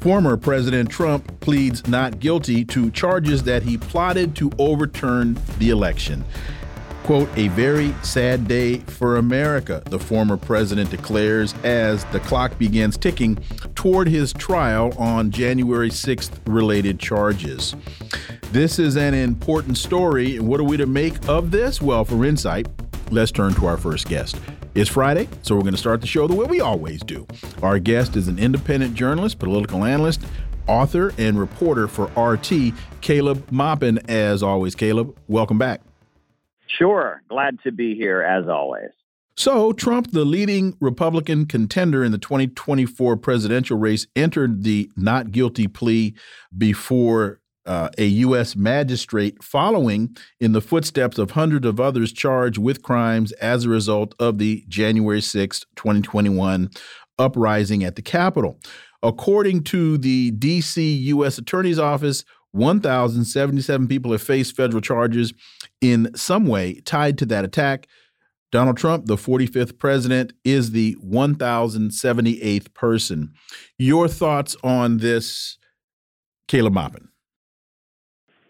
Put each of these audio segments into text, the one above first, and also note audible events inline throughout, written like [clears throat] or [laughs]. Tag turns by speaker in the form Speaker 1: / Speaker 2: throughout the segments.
Speaker 1: Former President Trump pleads not guilty to charges that he plotted to overturn the election. Quote, a very sad day for America, the former president declares as the clock begins ticking toward his trial on January 6th related charges. This is an important story. And what are we to make of this? Well, for insight, let's turn to our first guest. It's Friday, so we're going to start the show the way we always do. Our guest is an independent journalist, political analyst, author, and reporter for RT, Caleb Maupin. As always, Caleb, welcome back.
Speaker 2: Sure. Glad to be here as always.
Speaker 1: So, Trump, the leading Republican contender in the 2024 presidential race, entered the not guilty plea before uh, a U.S. magistrate following in the footsteps of hundreds of others charged with crimes as a result of the January 6, 2021 uprising at the Capitol. According to the D.C. U.S. Attorney's Office, 1,077 people have faced federal charges in some way tied to that attack. Donald Trump, the 45th president, is the 1,078th person. Your thoughts on this, Caleb Maupin?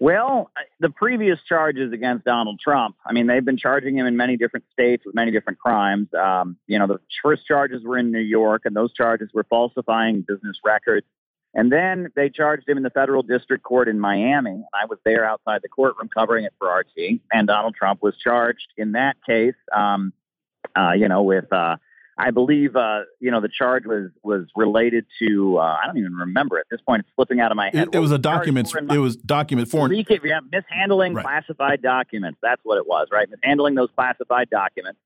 Speaker 2: Well, the previous charges against Donald Trump, I mean, they've been charging him in many different states with many different crimes. Um, you know, the first charges were in New York, and those charges were falsifying business records. And then they charged him in the federal district court in Miami. And I was there outside the courtroom covering it for RT. And Donald Trump was charged in that case, um, uh, you know, with uh, I believe, uh, you know, the charge was was related to uh, I don't even remember at this point. It's slipping out of my head.
Speaker 1: It, it was a document. It was document form.
Speaker 2: Yeah, mishandling right. classified documents. That's what it was, right? Mishandling those classified documents.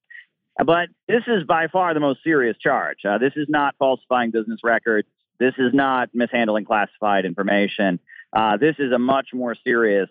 Speaker 2: But this is by far the most serious charge. Uh, this is not falsifying business records. This is not mishandling classified information. Uh, this is a much more serious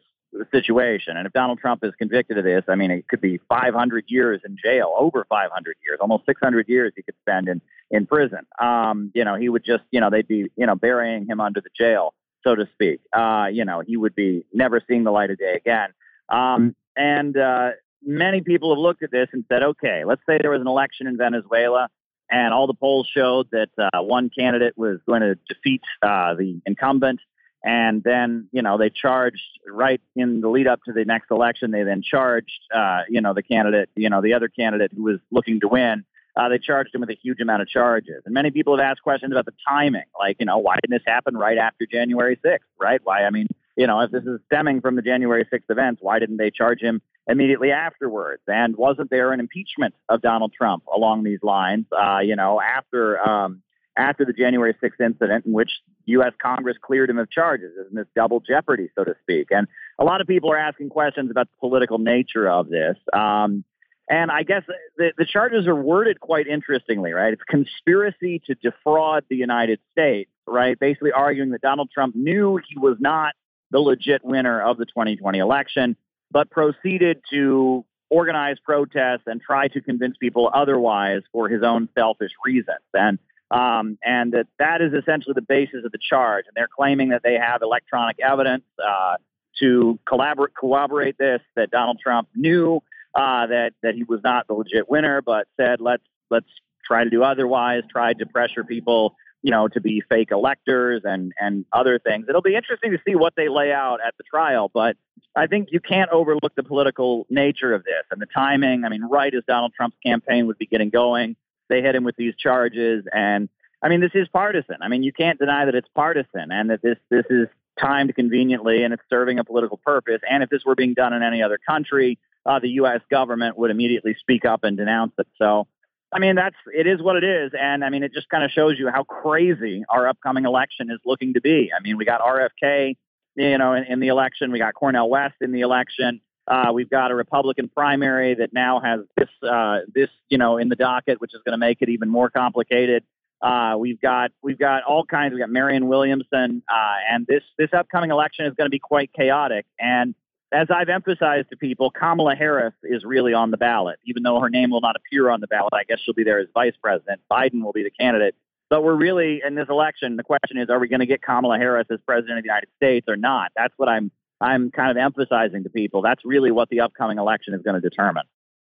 Speaker 2: situation. And if Donald Trump is convicted of this, I mean, it could be 500 years in jail, over 500 years, almost 600 years he could spend in in prison. Um, you know, he would just, you know, they'd be, you know, burying him under the jail, so to speak. Uh, you know, he would be never seeing the light of day again. Um, and uh, many people have looked at this and said, okay, let's say there was an election in Venezuela. And all the polls showed that uh, one candidate was going to defeat uh, the incumbent and then, you know, they charged right in the lead up to the next election. They then charged, uh, you know, the candidate, you know, the other candidate who was looking to win. Uh, they charged him with a huge amount of charges. And many people have asked questions about the timing. Like, you know, why didn't this happen right after January 6th, right? Why? I mean, you know, if this is stemming from the January 6th events, why didn't they charge him immediately afterwards? And wasn't there an impeachment of Donald Trump along these lines, uh, you know, after, um, after the January 6th incident in which U.S. Congress cleared him of charges. Isn't this double jeopardy, so to speak? And a lot of people are asking questions about the political nature of this. Um, and I guess the, the charges are worded quite interestingly, right? It's conspiracy to defraud the United States, right? Basically arguing that Donald Trump knew he was not the legit winner of the 2020 election, but proceeded to organize protests and try to convince people otherwise for his own selfish reasons. And um, and that that is essentially the basis of the charge. And they're claiming that they have electronic evidence uh, to collaborate, corroborate this. That Donald Trump knew uh, that that he was not the legit winner, but said let's let's try to do otherwise. Tried to pressure people, you know, to be fake electors and and other things. It'll be interesting to see what they lay out at the trial, but I think you can't overlook the political nature of this and the timing. I mean, right as Donald Trump's campaign would be getting going they hit him with these charges. And I mean, this is partisan. I mean, you can't deny that it's partisan and that this this is timed conveniently and it's serving a political purpose. And if this were being done in any other country, uh, the U.S. government would immediately speak up and denounce it. So, I mean, that's it is what it is, and I mean, it just kind of shows you how crazy our upcoming election is looking to be. I mean, we got RFK, you know, in, in the election, we got Cornel West in the election. Uh, we've got a Republican primary that now has this, uh, this, you know, in the docket, which is going to make it even more complicated. Uh, we've got we've got all kinds. We've got Marianne Williamson, uh, and this this upcoming election is going to be quite chaotic. And as I've emphasized to people, Kamala Harris is really on the ballot, even though her name will not appear on the ballot. I guess she'll be there as vice president. Biden will be the candidate. But we're really in this election. The question is, are we going to get Kamala Harris as president of the United States or not? That's what I'm I'm kind of emphasizing to people. That's really what the upcoming election is going to determine.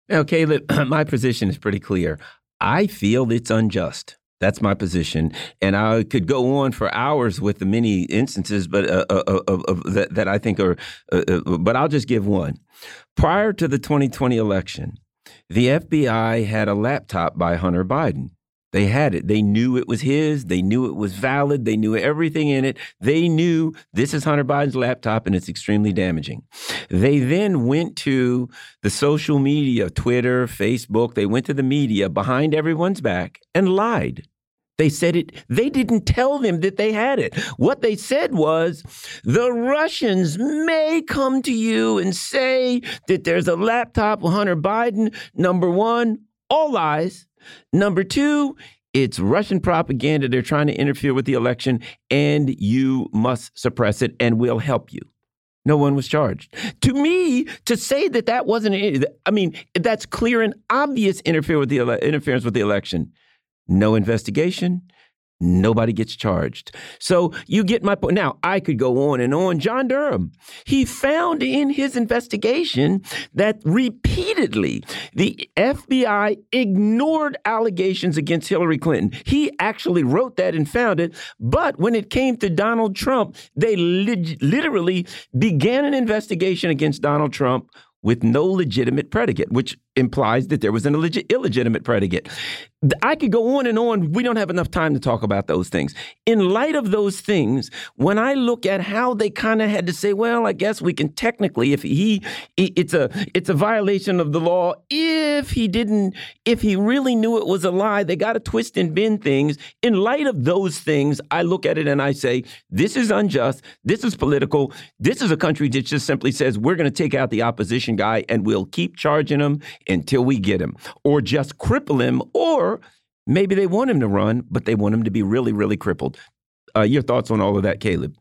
Speaker 3: Now, Caleb, [clears throat] my position is pretty clear. I feel it's unjust. That's my position, and I could go on for hours with the many instances, but uh, uh, uh, that, that, I think are. Uh, uh, but I'll just give one. Prior to the 2020 election, the FBI had a laptop by Hunter Biden. They had it. They knew it was his. They knew it was valid. They knew everything in it. They knew this is Hunter Biden's laptop and it's extremely damaging. They then went to the social media, Twitter, Facebook, they went to the media behind everyone's back and lied. They said it, they didn't tell them that they had it. What they said was the Russians may come to you and say that there's a laptop with Hunter Biden. Number one, all lies. Number two, it's Russian propaganda. They're trying to interfere with the election, and you must suppress it, and we'll help you. No one was charged. To me, to say that that wasn't, I mean, that's clear and obvious interfere with the interference with the election. No investigation, Nobody gets charged. So you get my point. Now, I could go on and on. John Durham, he found in his investigation that repeatedly the FBI ignored allegations against Hillary Clinton. He actually wrote that and found it. But when it came to Donald Trump, they literally began an investigation against Donald Trump with no legitimate predicate, which implies that there was an illegitimate predicate. I could go on and on. We don't have enough time to talk about those things. In light of those things, when I look at how they kind of had to say, well, I guess we can technically, if he, it's a, it's a violation of the law. If he didn't, if he really knew it was a lie, they got to twist and bend things. In light of those things, I look at it and I say, this is unjust. This is political. This is a country that just simply says we're going to take out the opposition guy and we'll keep charging him until we get him, or just cripple him, or maybe they want him to run, but they want him to be really, really crippled. Uh, your thoughts on all of that, Caleb?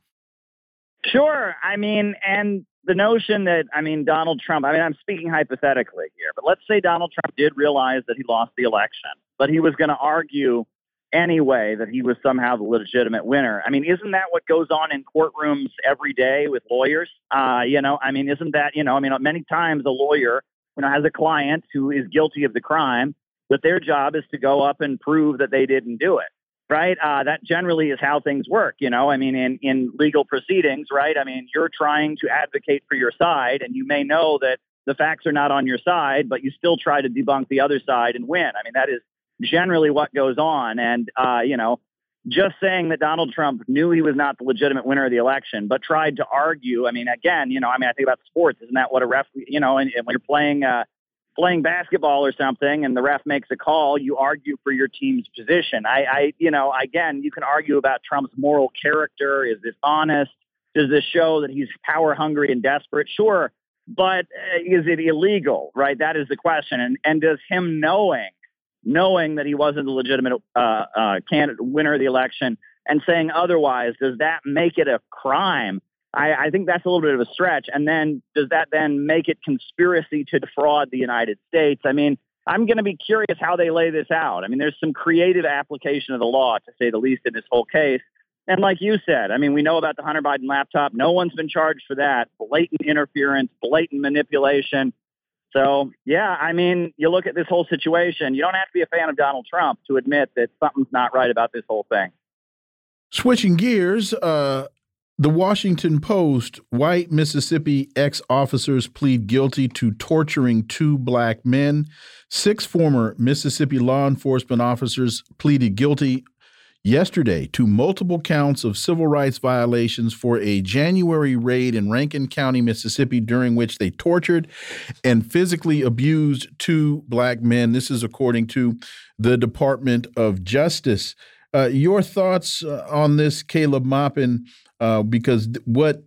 Speaker 2: Sure. I mean, and the notion that, I mean, Donald Trump, I mean, I'm speaking hypothetically here, but let's say Donald Trump did realize that he lost the election, but he was going to argue anyway that he was somehow the legitimate winner. I mean, isn't that what goes on in courtrooms every day with lawyers? Uh, you know, I mean, isn't that, you know, I mean, many times a lawyer you know, has a client who is guilty of the crime, but their job is to go up and prove that they didn't do it. Right. Uh, that generally is how things work. You know, I mean, in, in legal proceedings, right? I mean, you're trying to advocate for your side, and you may know that the facts are not on your side, but you still try to debunk the other side and win. I mean, that is generally what goes on. And, uh, you know, just saying that Donald Trump knew he was not the legitimate winner of the election, but tried to argue. I mean, again, you know, I mean, I think about sports. Isn't that what a ref, you know, and, and when you're playing, uh, playing basketball or something and the ref makes a call, you argue for your team's position. I, I, you know, again, you can argue about Trump's moral character. Is this honest? Does this show that he's power hungry and desperate? Sure. But uh, is it illegal? Right. That is the question. And, and does him knowing knowing that he wasn't the legitimate uh, uh, candidate winner of the election and saying otherwise, does that make it a crime? I, I, think that's a little bit of a stretch. And then does that then make it conspiracy to defraud the United States? I mean, I'm going to be curious how they lay this out. I mean, there's some creative application of the law, to say the least, in this whole case. And like you said, I mean, we know about the Hunter Biden laptop. No one's been charged for that. Blatant interference, blatant manipulation. So, yeah, I mean, you look at this whole situation, you don't have to be a fan of Donald Trump to admit that something's not right about this whole thing.
Speaker 1: Switching gears, uh, the Washington Post white Mississippi ex officers plead guilty to torturing two black men. Six former Mississippi law enforcement officers pleaded guilty yesterday to multiple counts of civil rights violations for a January raid in Rankin County, Mississippi, during which they tortured and physically abused two black men. This is according to the Department of Justice. Uh, your thoughts uh, on this, Caleb Maupin? Uh, because what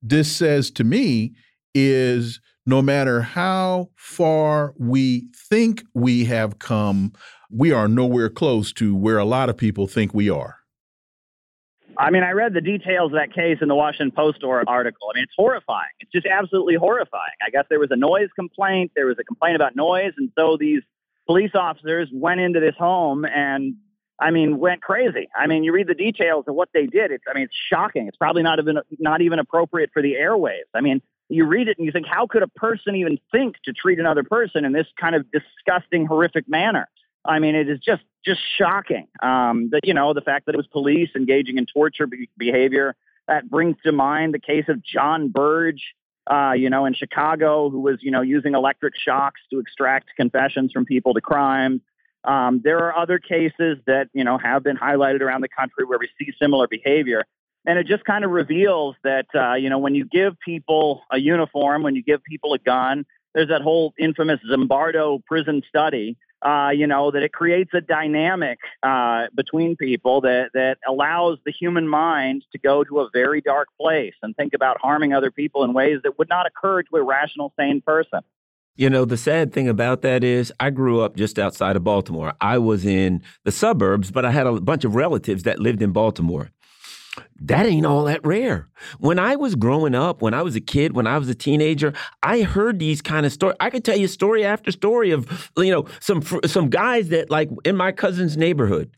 Speaker 1: this says to me is no matter how far we think we have come, we are nowhere close to where a lot of people think we are.
Speaker 2: I mean, I read the details of that case in the Washington Post or article. I mean, it's horrifying. It's just absolutely horrifying. I guess there was a noise complaint. There was a complaint about noise. And so these police officers went into this home and, I mean, went crazy. I mean, you read the details of what they did. It's, I mean, it's shocking. It's probably not even, not even appropriate for the airwaves. I mean, you read it and you think, how could a person even think to treat another person in this kind of disgusting, horrific manner? I mean, it is just just shocking um, that you know the fact that it was police engaging in torture be- behavior. That brings to mind the case of John Burge, uh, you know, in Chicago, who was you know using electric shocks to extract confessions from people to crimes. Um, there are other cases that you know have been highlighted around the country where we see similar behavior, and it just kind of reveals that uh, you know when you give people a uniform, when you give people a gun, there's that whole infamous Zimbardo prison study uh, you know, that it creates a dynamic uh, between people that, that allows the human mind to go to a very dark place and think about harming other people in ways that would not occur to a rational, sane person.
Speaker 3: You know, the sad thing about that is I grew up just outside of Baltimore. I was in the suburbs, but I had a bunch of relatives that lived in Baltimore that ain't all that rare. When I was growing up, when I was a kid, when I was a teenager, I heard these kind of stories. I could tell you story after story of you know some some guys that like in my cousin's neighborhood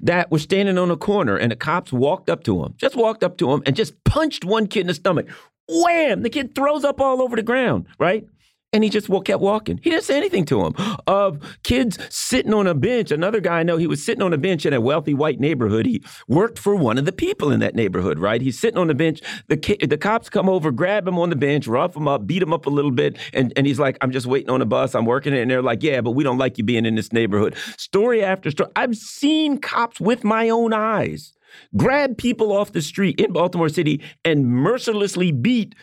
Speaker 3: that were standing on a corner and the cops walked up to him, just walked up to him and just punched one kid in the stomach. Wham! The kid throws up all over the ground, right? And he just kept walking. He didn't say anything to him. Of kids sitting on a bench. Another guy I know, he was sitting on a bench in a wealthy white neighborhood. He worked for one of the people in that neighborhood, right? He's sitting on the bench. The the cops come over, grab him on the bench, rough him up, beat him up a little bit, and, and he's like, I'm just waiting on a bus. I'm working it. And they're like, yeah, but we don't like you being in this neighborhood. Story after story. I've seen cops with my own eyes grab people off the street in Baltimore City and mercilessly beat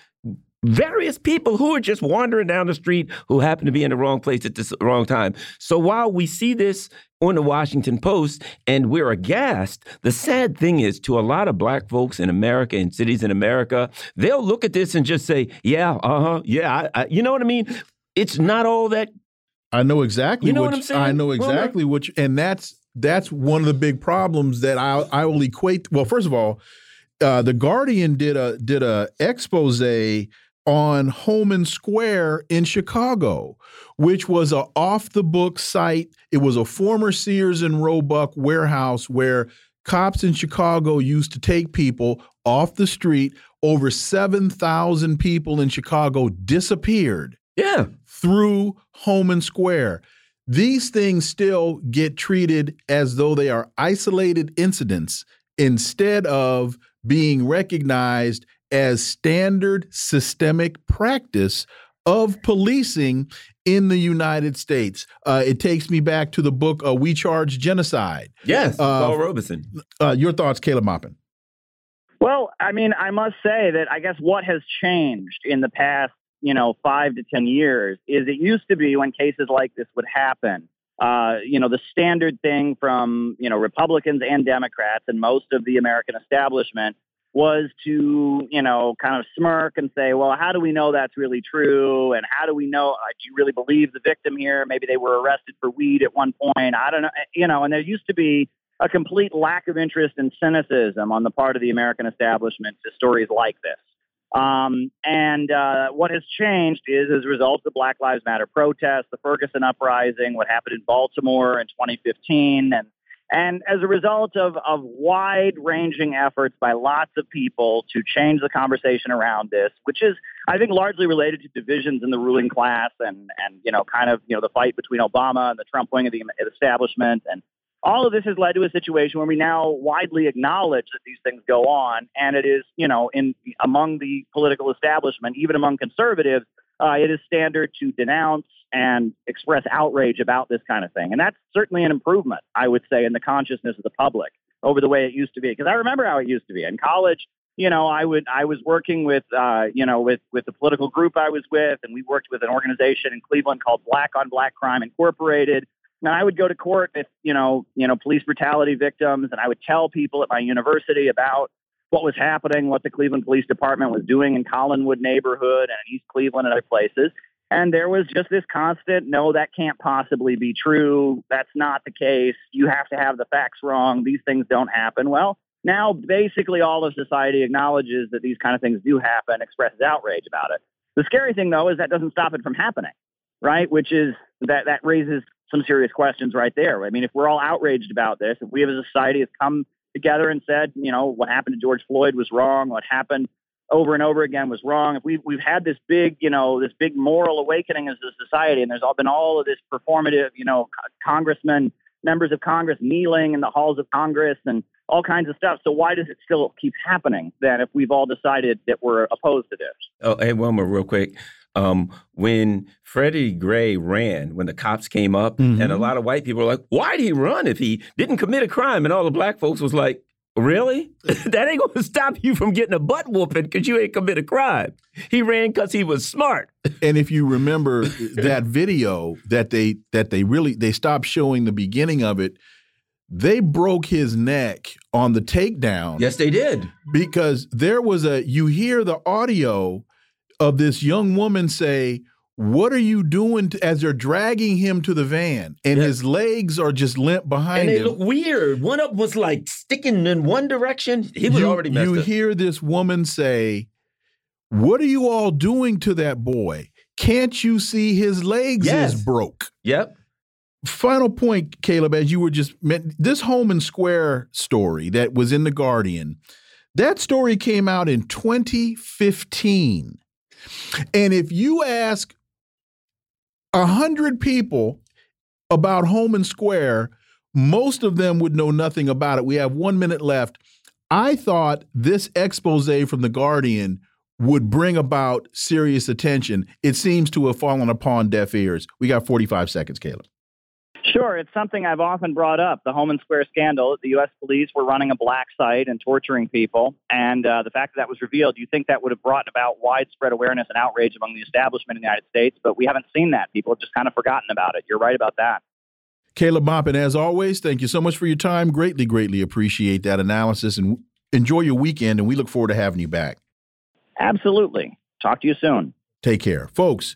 Speaker 3: various people who are just wandering down the street who happen to be in the wrong place at the wrong time. So while we see this on the Washington Post and we're aghast, the sad thing is to a lot of black folks in America and cities in America, they'll look at this and just say, "Yeah, uh-huh, yeah, I, I, you know what I mean? It's not all that
Speaker 1: I know exactly
Speaker 3: you know
Speaker 1: what,
Speaker 3: what I'm saying?
Speaker 1: I know exactly well, what and that's that's one of the big problems that I I will equate well first of all uh, the Guardian did a did a expose on Homan Square in Chicago, which was a off the book site. It was a former Sears and Roebuck warehouse where cops in Chicago used to take people off the street. Over 7,000 people in Chicago disappeared.
Speaker 3: Yeah.
Speaker 1: Through Homan Square. These things still get treated as though they are isolated incidents instead of being recognized as standard systemic practice of policing in the United States. Uh, it takes me back to the book uh, "We Charge Genocide."
Speaker 3: Yes, uh, Paul Robeson.
Speaker 1: Uh, your thoughts, Caleb Maupin?
Speaker 2: Well, I mean, I must say that I guess what has changed in the past, you know, five to ten years is it used to be when cases like this would happen. Uh, you know, the standard thing from you know Republicans and Democrats and most of the American establishment was to, you know, kind of smirk and say, well, how do we know that's really true? And how do we know, uh, do you really believe the victim here? Maybe they were arrested for weed at one point. I don't know, eh, you know, and there used to be a complete lack of interest and cynicism on the part of the American establishment to stories like this. Um, and uh, what has changed is as a result of the Black Lives Matter protests, the Ferguson uprising, what happened in Baltimore in 2015, and and as a result of, of wide ranging efforts by lots of people to change the conversation around this, which is, I think, largely related to divisions in the ruling class and, and you know, kind of, you know, the fight between Obama and the Trump wing of the establishment. And all of this has led to a situation where we now widely acknowledge that these things go on. And it is, you know, in among the political establishment, even among conservatives, uh, it is standard to denounce and express outrage about this kind of thing. And that's certainly an improvement, I would say, in the consciousness of the public over the way it used to be. Because I remember how it used to be in college. You know, I would I was working with uh, you know with with the political group I was with, and we worked with an organization in Cleveland called Black on Black Crime Incorporated. And I would go to court with you know you know police brutality victims, and I would tell people at my university about what was happening, what the Cleveland Police Department was doing in Collinwood neighborhood and East Cleveland and other places. And there was just this constant, no, that can't possibly be true. That's not the case. You have to have the facts wrong. These things don't happen. Well, now basically all of society acknowledges that these kind of things do happen, expresses outrage about it. The scary thing, though, is that doesn't stop it from happening, right? Which is that that raises some serious questions right there. I mean, if we're all outraged about this, if we as a society have come together and said, you know, what happened to George Floyd was wrong, what happened over and over again was wrong. If we've we've had this big, you know, this big moral awakening as a society, and there's all been all of this performative, you know, congressmen, members of Congress kneeling in the halls of Congress, and all kinds of stuff. So why does it still keep happening then? If we've all decided that we're opposed to this?
Speaker 3: Oh, hey Wilmer, real quick. Um, when Freddie Gray ran, when the cops came up, mm -hmm. and a lot of white people were like, "Why did he run if he didn't commit a crime?" And all the black folks was like, Really? [laughs] that ain't going to stop you from getting a butt whooping because you ain't commit a crime. He ran because he was smart.
Speaker 1: and if you remember [laughs] that video that they that they really they stopped showing the beginning of it, they broke his neck on the takedown.
Speaker 3: Yes, they did.
Speaker 1: Because there was a you hear the audio of this young woman say, what are you doing to, as they're dragging him to the van and his legs are just limp behind him?
Speaker 3: and
Speaker 1: they
Speaker 3: him? look weird. One of them was like sticking in one direction. He was
Speaker 1: you,
Speaker 3: already messed
Speaker 1: You
Speaker 3: up.
Speaker 1: hear this woman say, "What are you all doing to that boy? Can't you see his legs yes. is broke?"
Speaker 3: Yep.
Speaker 1: Final point, Caleb, as you were just this Homan Square story that was in the Guardian. That story came out in 2015. And if you ask a hundred people about Homan Square, most of them would know nothing about it. We have one minute left. I thought this expose from The Guardian would bring about serious attention. It seems to have fallen upon deaf ears. We got 45 seconds, Caleb.
Speaker 2: Sure, it's something I've often brought up. The Homan Square scandal. The U.S. police were running a black site and torturing people, and uh, the fact that that was revealed, you think that would have brought about widespread awareness and outrage among the establishment in the United States, but we haven't seen that. People have just kind of forgotten about it. You're right about that.
Speaker 1: Caleb Maupin, as always, thank you so much for your time. Greatly, greatly appreciate that analysis, and enjoy your weekend. And we look forward to having you back.
Speaker 2: Absolutely. Talk to you soon.
Speaker 1: Take care, folks.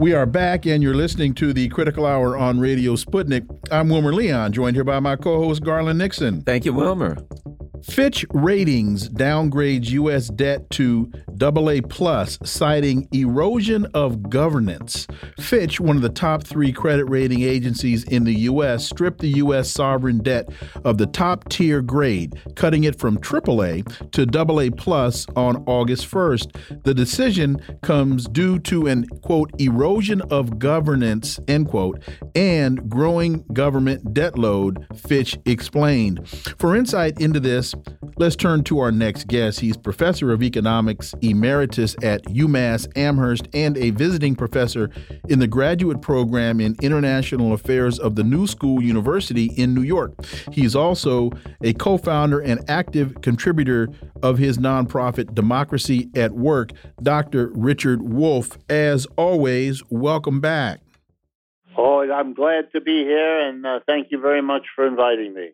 Speaker 1: We are back, and you're listening to the Critical Hour on Radio Sputnik. I'm Wilmer Leon, joined here by my co host, Garland Nixon.
Speaker 3: Thank you, Wilmer.
Speaker 1: Fitch Ratings downgrades U.S. debt to AA plus, citing erosion of governance. Fitch, one of the top three credit rating agencies in the U.S., stripped the U.S. sovereign debt of the top tier grade, cutting it from AAA to AA plus on August 1st. The decision comes due to an quote erosion of governance end quote and growing government debt load. Fitch explained. For insight into this let's turn to our next guest. He's professor of economics emeritus at UMass Amherst and a visiting professor in the graduate program in international affairs of the New School University in New York. He's also a co founder and active contributor of his nonprofit Democracy at Work. Dr. Richard Wolff, as always, welcome back.
Speaker 4: Oh, I'm glad to be here, and uh, thank you very much for inviting me.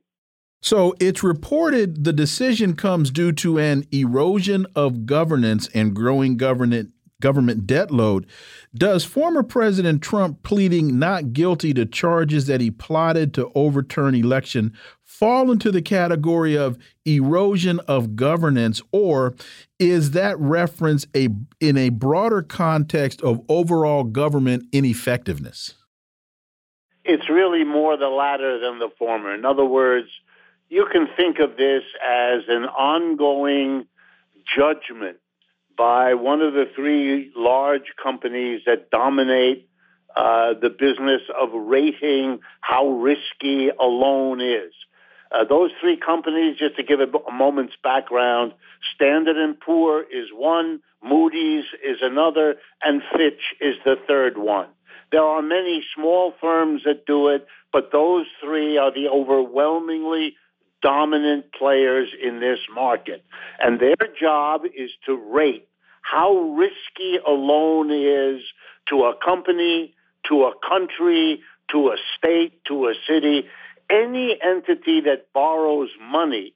Speaker 1: So it's reported the decision comes due to an erosion of governance and growing government government debt load. Does former President Trump pleading not guilty to charges that he plotted to overturn election fall into the category of erosion of governance or is that reference a in a broader context of overall government ineffectiveness?
Speaker 4: It's really more the latter than the former. In other words, you can think of this as an ongoing judgment by one of the three large companies that dominate uh, the business of rating how risky a loan is. Uh, those three companies, just to give a, a moment's background, Standard and Poor is one, Moody's is another, and Fitch is the third one. There are many small firms that do it, but those three are the overwhelmingly dominant players in this market. And their job is to rate how risky a loan is to a company, to a country, to a state, to a city. Any entity that borrows money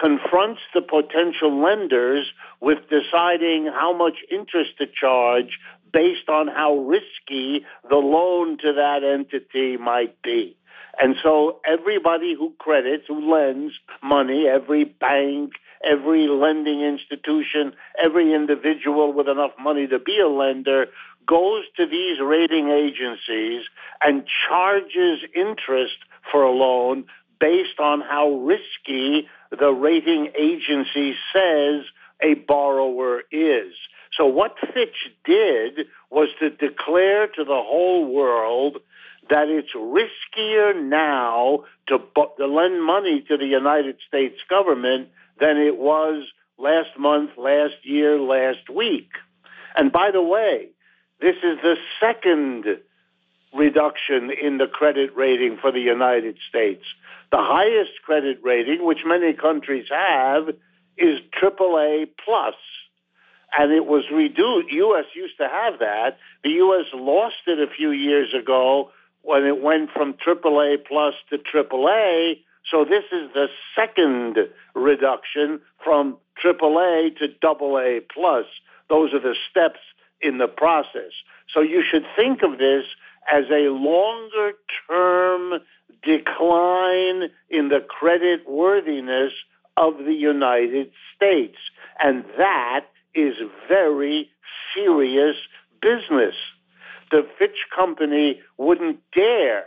Speaker 4: confronts the potential lenders with deciding how much interest to charge based on how risky the loan to that entity might be. And so everybody who credits, who lends money, every bank, every lending institution, every individual with enough money to be a lender goes to these rating agencies and charges interest for a loan based on how risky the rating agency says a borrower is. So what Fitch did was to declare to the whole world that it's riskier now to, to lend money to the United States government than it was last month, last year, last week. And by the way, this is the second reduction in the credit rating for the United States. The highest credit rating, which many countries have, is AAA plus. plus, and it was reduced. U.S. used to have that. The U.S. lost it a few years ago when it went from AAA plus to AAA. So this is the second reduction from AAA to AA plus. Those are the steps in the process. So you should think of this as a longer term decline in the credit worthiness of the United States. And that is very serious business. The Fitch Company wouldn't dare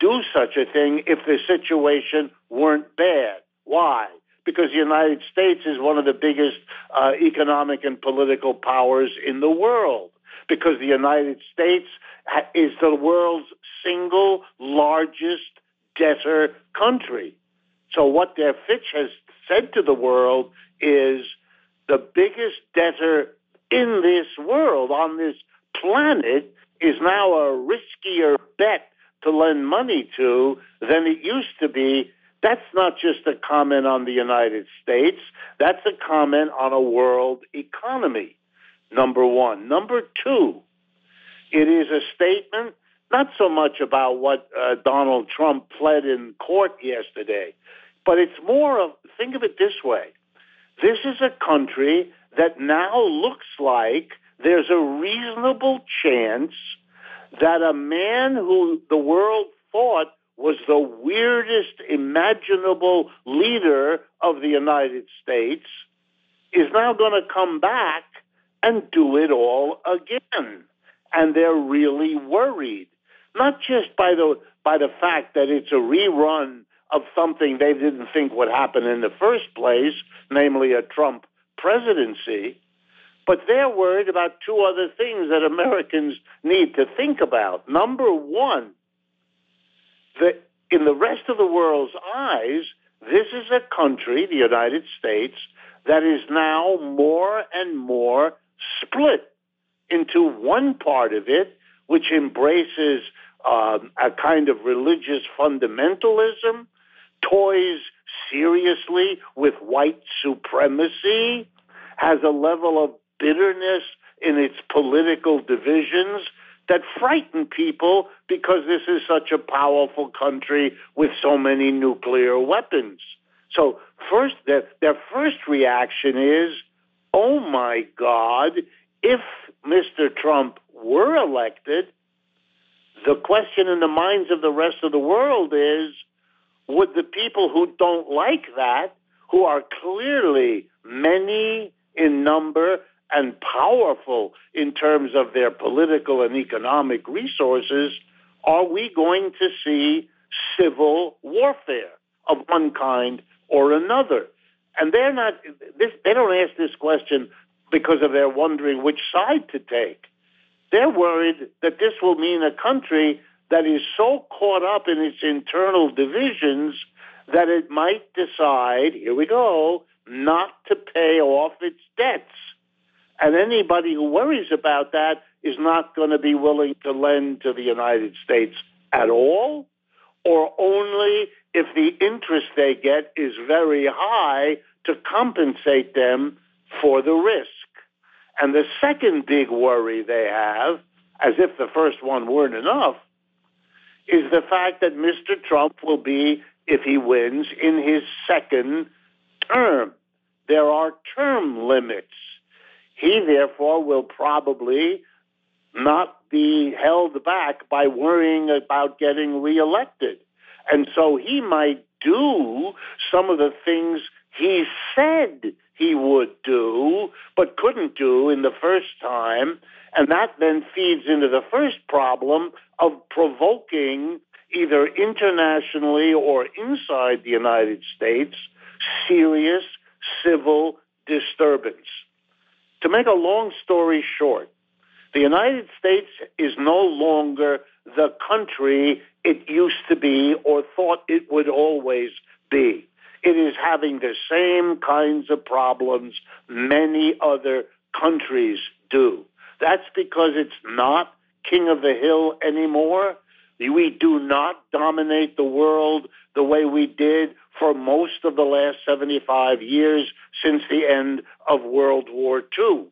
Speaker 4: do such a thing if the situation weren't bad. Why? Because the United States is one of the biggest uh, economic and political powers in the world. Because the United States is the world's single largest debtor country. So what their Fitch has said to the world is the biggest debtor in this world, on this planet, is now a riskier bet to lend money to than it used to be. That's not just a comment on the United States. That's a comment on a world economy, number one. Number two, it is a statement not so much about what uh, Donald Trump pled in court yesterday, but it's more of, think of it this way. This is a country that now looks like there's a reasonable chance that a man who the world thought was the weirdest imaginable leader of the United States is now going to come back and do it all again. And they're really worried, not just by the by the fact that it's a rerun of something they didn't think would happen in the first place, namely a Trump presidency, but they're worried about two other things that Americans need to think about. Number one, that in the rest of the world's eyes, this is a country, the United States, that is now more and more split into one part of it, which embraces um, a kind of religious fundamentalism, toys seriously with white supremacy, has a level of bitterness in its political divisions that frighten people because this is such a powerful country with so many nuclear weapons. So first, their, their first reaction is, oh my God, if Mr. Trump were elected, the question in the minds of the rest of the world is, would the people who don't like that, who are clearly many in number and powerful in terms of their political and economic resources, are we going to see civil warfare of one kind or another? And they're not, this, they don't ask this question because of their wondering which side to take. They're worried that this will mean a country that is so caught up in its internal divisions that it might decide, here we go, not to pay off its debts. And anybody who worries about that is not going to be willing to lend to the United States at all, or only if the interest they get is very high to compensate them for the risk. And the second big worry they have, as if the first one weren't enough, is the fact that Mr. Trump will be, if he wins, in his second term. There are term limits. He, therefore, will probably not be held back by worrying about getting reelected. And so he might do some of the things he said he would do, but couldn't do in the first time. And that then feeds into the first problem of provoking either internationally or inside the United States serious civil disturbance. To make a long story short, the United States is no longer the country it used to be or thought it would always be. It is having the same kinds of problems many other countries do. That's because it's not king of the hill anymore. We do not dominate the world the way we did for most of the last 75 years since the end of World War II.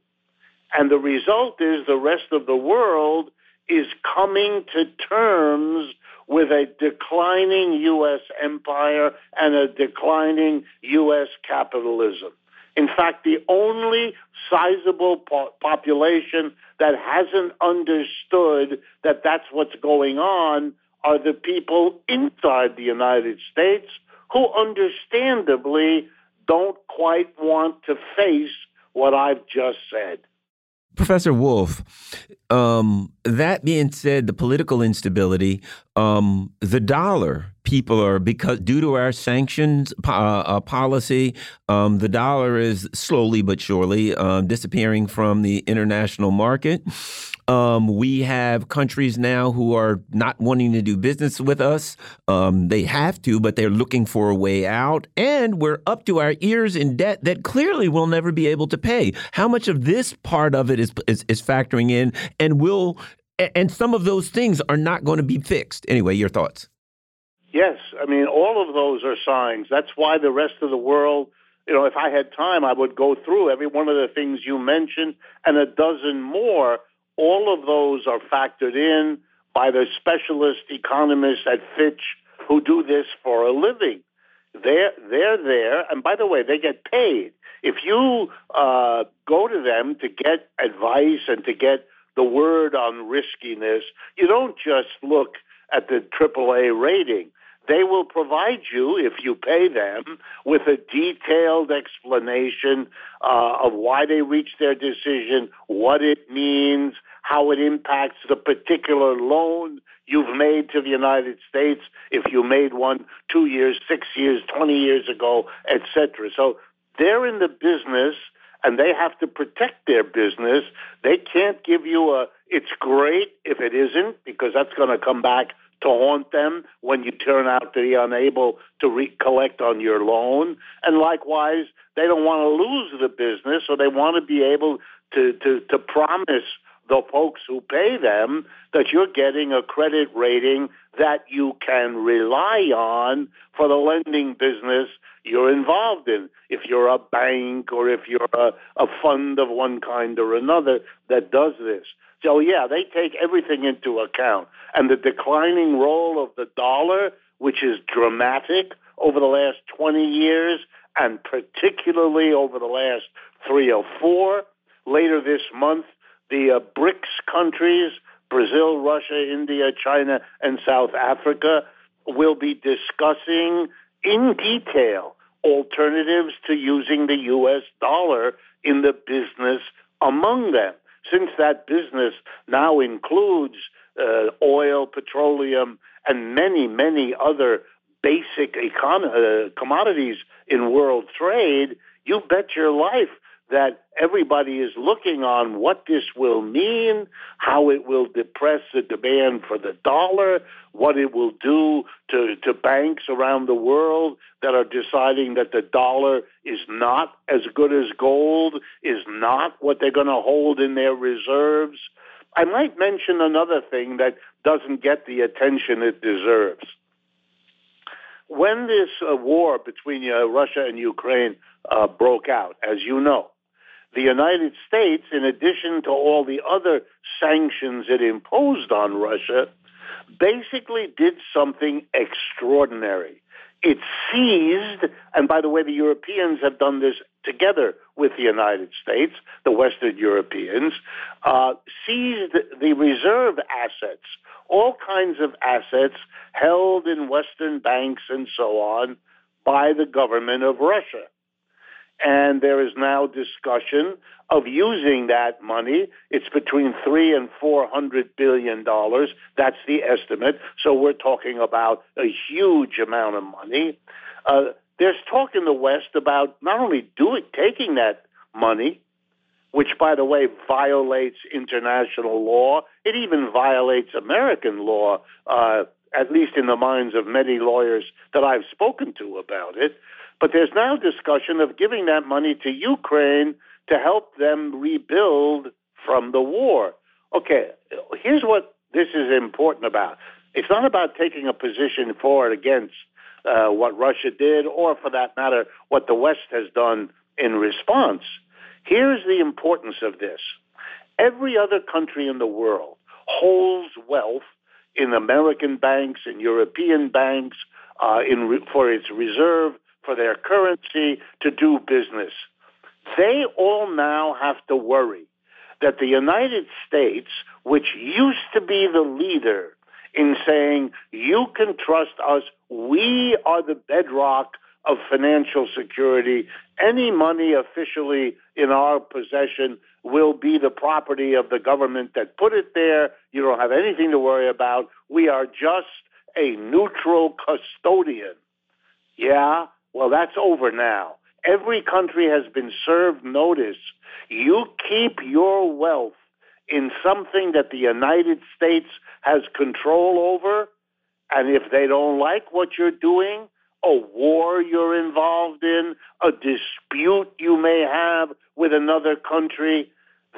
Speaker 4: And the result is the rest of the world is coming to terms with a declining U.S. empire and a declining U.S. capitalism. In fact, the only sizable po- population that hasn't understood that that's what's going on are the people inside the United States who understandably don't quite want to face what I've just said.
Speaker 3: Professor Wolff, um, that being said, the political instability, um, the dollar, people are because due to our sanctions uh, uh, policy, um, the dollar is slowly but surely uh, disappearing from the international market. Um, we have countries now who are not wanting to do business with us. Um, they have to, but they're looking for a way out. And we're up to our ears in debt that clearly we'll never be able to pay. How much of this part of it is, is, is factoring in and will, and some of those things are not going to be fixed. Anyway, your thoughts.
Speaker 4: Yes. I mean, all of those are signs. That's why the rest of the world you know, if I had time, I would go through every one of the things you mentioned and a dozen more all of those are factored in by the specialist economists at Fitch who do this for a living. They're, they're there, and by the way, they get paid. If you uh, go to them to get advice and to get the word on riskiness, you don't just look at the AAA rating. They will provide you, if you pay them, with a detailed explanation uh, of why they reached their decision, what it means, how it impacts the particular loan you've made to the United States, if you made one two years, six years, 20 years ago, etc. So they're in the business and they have to protect their business. They can't give you a, it's great if it isn't, because that's going to come back to haunt them when you turn out to be unable to recollect on your loan. And likewise, they don't want to lose the business, so they want to be able to, to, to promise the folks who pay them that you're getting a credit rating that you can rely on for the lending business you're involved in. If you're a bank or if you're a, a fund of one kind or another that does this. So, yeah, they take everything into account. And the declining role of the dollar, which is dramatic over the last 20 years, and particularly over the last three or four. Later this month, the uh, BRICS countries, Brazil, Russia, India, China, and South Africa, will be discussing in detail alternatives to using the U.S. dollar in the business among them. Since that business now includes uh, oil, petroleum, and many, many other basic econ- uh, commodities in world trade, you bet your life that everybody is looking on what this will mean, how it will depress the demand for the dollar, what it will do to, to banks around the world that are deciding that the dollar is not as good as gold, is not what they're going to hold in their reserves. I might mention another thing that doesn't get the attention it deserves. When this uh, war between uh, Russia and Ukraine uh, broke out, as you know, the United States, in addition to all the other sanctions it imposed on Russia, basically did something extraordinary. It seized, and by the way, the Europeans have done this together with the United States, the Western Europeans, uh, seized the reserve assets, all kinds of assets held in Western banks and so on by the government of Russia and there is now discussion of using that money. It's between three and four hundred billion dollars. That's the estimate. So we're talking about a huge amount of money. Uh, there's talk in the West about not only doing taking that money, which by the way violates international law. It even violates American law. Uh, at least in the minds of many lawyers that I've spoken to about it. But there's now discussion of giving that money to Ukraine to help them rebuild from the war. Okay, here's what this is important about. It's not about taking a position for or against uh, what Russia did, or for that matter, what the West has done in response. Here's the importance of this every other country in the world holds wealth in American banks, in European banks, uh, in re- for its reserve for their currency to do business. They all now have to worry that the United States, which used to be the leader in saying, you can trust us, we are the bedrock of financial security. Any money officially in our possession will be the property of the government that put it there. You don't have anything to worry about. We are just a neutral custodian. Yeah, well, that's over now. Every country has been served notice. You keep your wealth in something that the United States has control over, and if they don't like what you're doing, a war you're involved in, a dispute you may have with another country,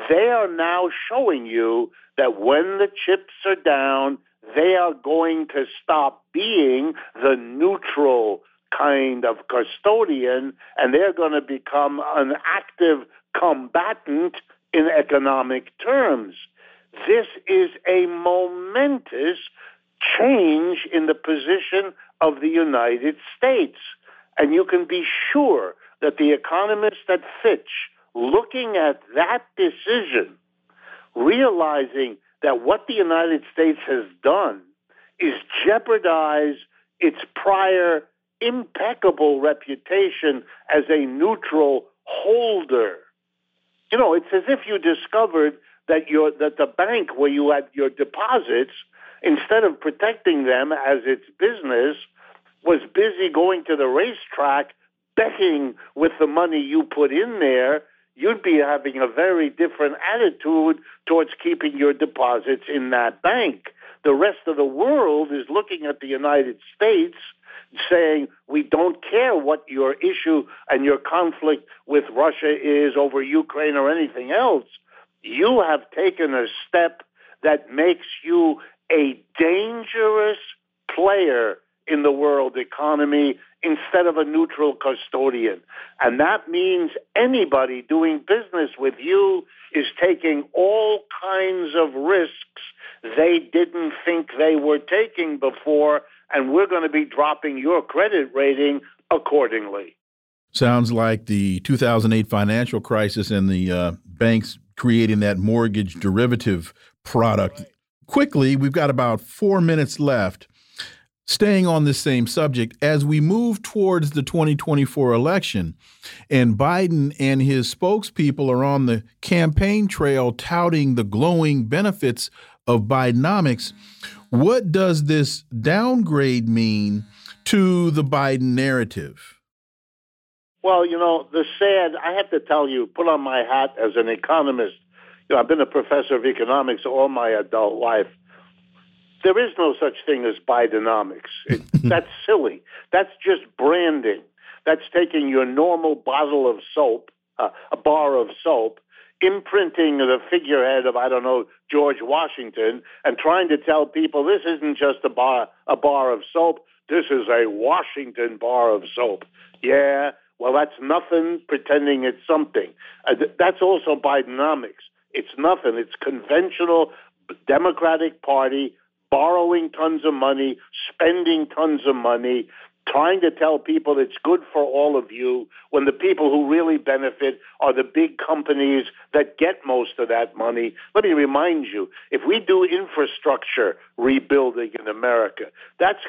Speaker 4: they are now showing you that when the chips are down, they are going to stop being the neutral kind of custodian, and they're going to become an active combatant in economic terms. This is a momentous change in the position of the United States. And you can be sure that the economists at Fitch, looking at that decision, realizing that what the United States has done is jeopardize its prior impeccable reputation as a neutral holder. You know, it's as if you discovered that your that the bank where you had your deposits, instead of protecting them as its business, was busy going to the racetrack betting with the money you put in there, you'd be having a very different attitude towards keeping your deposits in that bank. The rest of the world is looking at the United States saying we don't care what your issue and your conflict with Russia is over Ukraine or anything else. You have taken a step that makes you a dangerous player in the world economy instead of a neutral custodian. And that means anybody doing business with you is taking all kinds of risks they didn't think they were taking before and we're going to be dropping your credit rating accordingly.
Speaker 1: Sounds like the 2008 financial crisis and the uh, banks creating that mortgage derivative product. Right. Quickly, we've got about four minutes left. Staying on the same subject, as we move towards the 2024 election, and Biden and his spokespeople are on the campaign trail touting the glowing benefits of Bidenomics, what does this downgrade mean to the Biden narrative?
Speaker 4: Well, you know, the sad, I have to tell you, put on my hat as an economist. You know, I've been a professor of economics all my adult life. There is no such thing as Bidenomics. It, [laughs] that's silly. That's just branding. That's taking your normal bottle of soap, uh, a bar of soap, imprinting the figurehead of I don't know George Washington, and trying to tell people this isn't just a bar a bar of soap. This is a Washington bar of soap. Yeah, well, that's nothing. Pretending it's something. Uh, that's also Bidenomics. It's nothing. It's conventional Democratic Party borrowing tons of money, spending tons of money, trying to tell people it's good for all of you when the people who really benefit are the big companies that get most of that money. Let me remind you, if we do infrastructure rebuilding in America, that's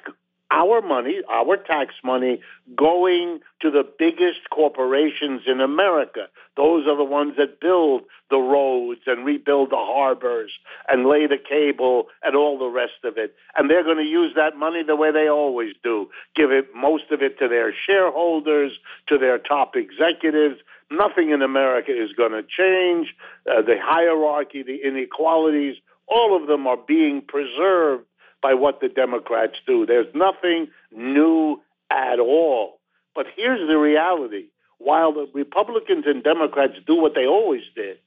Speaker 4: our money, our tax money, going to the biggest corporations in America. Those are the ones that build the roads and rebuild the harbors and lay the cable and all the rest of it. And they're going to use that money the way they always do give it most of it to their shareholders, to their top executives. Nothing in America is going to change. Uh, the hierarchy, the inequalities, all of them are being preserved by what the Democrats do. There's nothing new at all. But here's the reality. While the Republicans and Democrats do what they always did,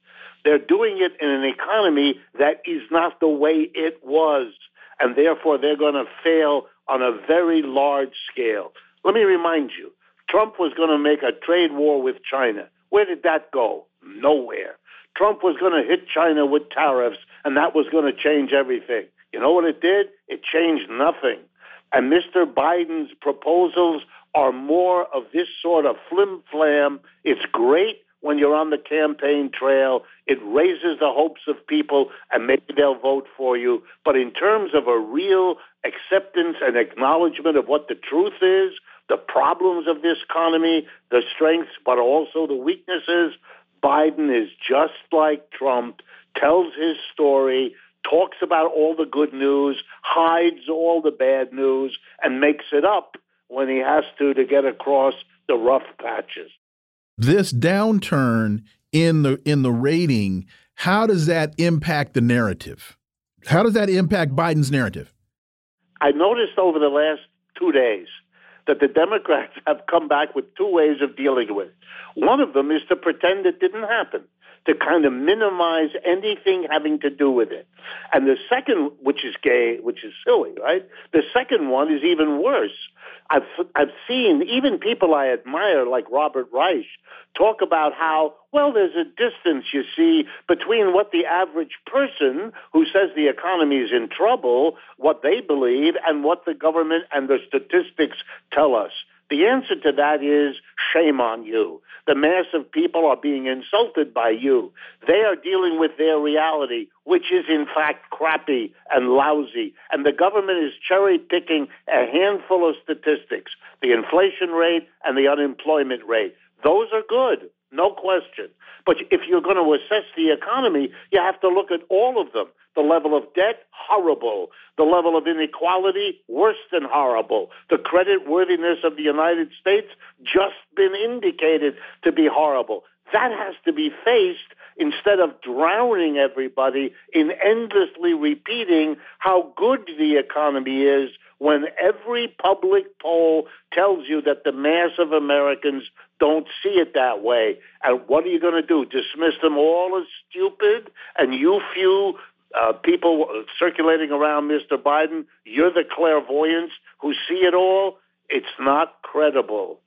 Speaker 4: they're doing it in an economy that is not the way it was. And therefore, they're going to fail on a very large scale. Let me remind you Trump was going to make a trade war with China. Where did that go? Nowhere. Trump was going to hit China with tariffs, and that was going to change everything. You know what it did? It changed nothing. And Mr. Biden's proposals are more of this sort of flim flam. It's great when you're on the campaign trail. It raises the hopes of people and maybe they'll vote for you. But in terms of a real acceptance and acknowledgement of what the truth is, the problems of this economy, the strengths, but also the weaknesses, Biden is just like Trump, tells his story, talks about all the good news, hides all the bad news, and makes it up when he has to to get across the rough patches.
Speaker 1: This downturn in the in the rating, how does that impact the narrative? How does that impact Biden's narrative?
Speaker 4: I noticed over the last two days that the Democrats [laughs] have come back with two ways of dealing with it. One of them is to pretend it didn't happen to kind of minimize anything having to do with it. And the second, which is gay, which is silly, right? The second one is even worse. I've I've seen even people I admire, like Robert Reich, talk about how well there's a distance you see between what the average person who says the economy is in trouble, what they believe, and what the government and the statistics tell us. The answer to that is shame on you. The mass of people are being insulted by you. They are dealing with their reality, which is in fact crappy and lousy. And the government is cherry picking a handful of statistics the inflation rate and the unemployment rate. Those are good, no question. But if you're going to assess the economy, you have to look at all of them. The level of debt, horrible. The level of inequality, worse than horrible. The credit worthiness of the United States, just been indicated to be horrible. That has to be faced instead of drowning everybody in endlessly repeating how good the economy is when every public poll tells you that the mass of Americans don't see it that way. And what are you going to do? Dismiss them all as stupid? And you few uh, people circulating around Mr. Biden, you're the clairvoyants who see it all. It's not credible.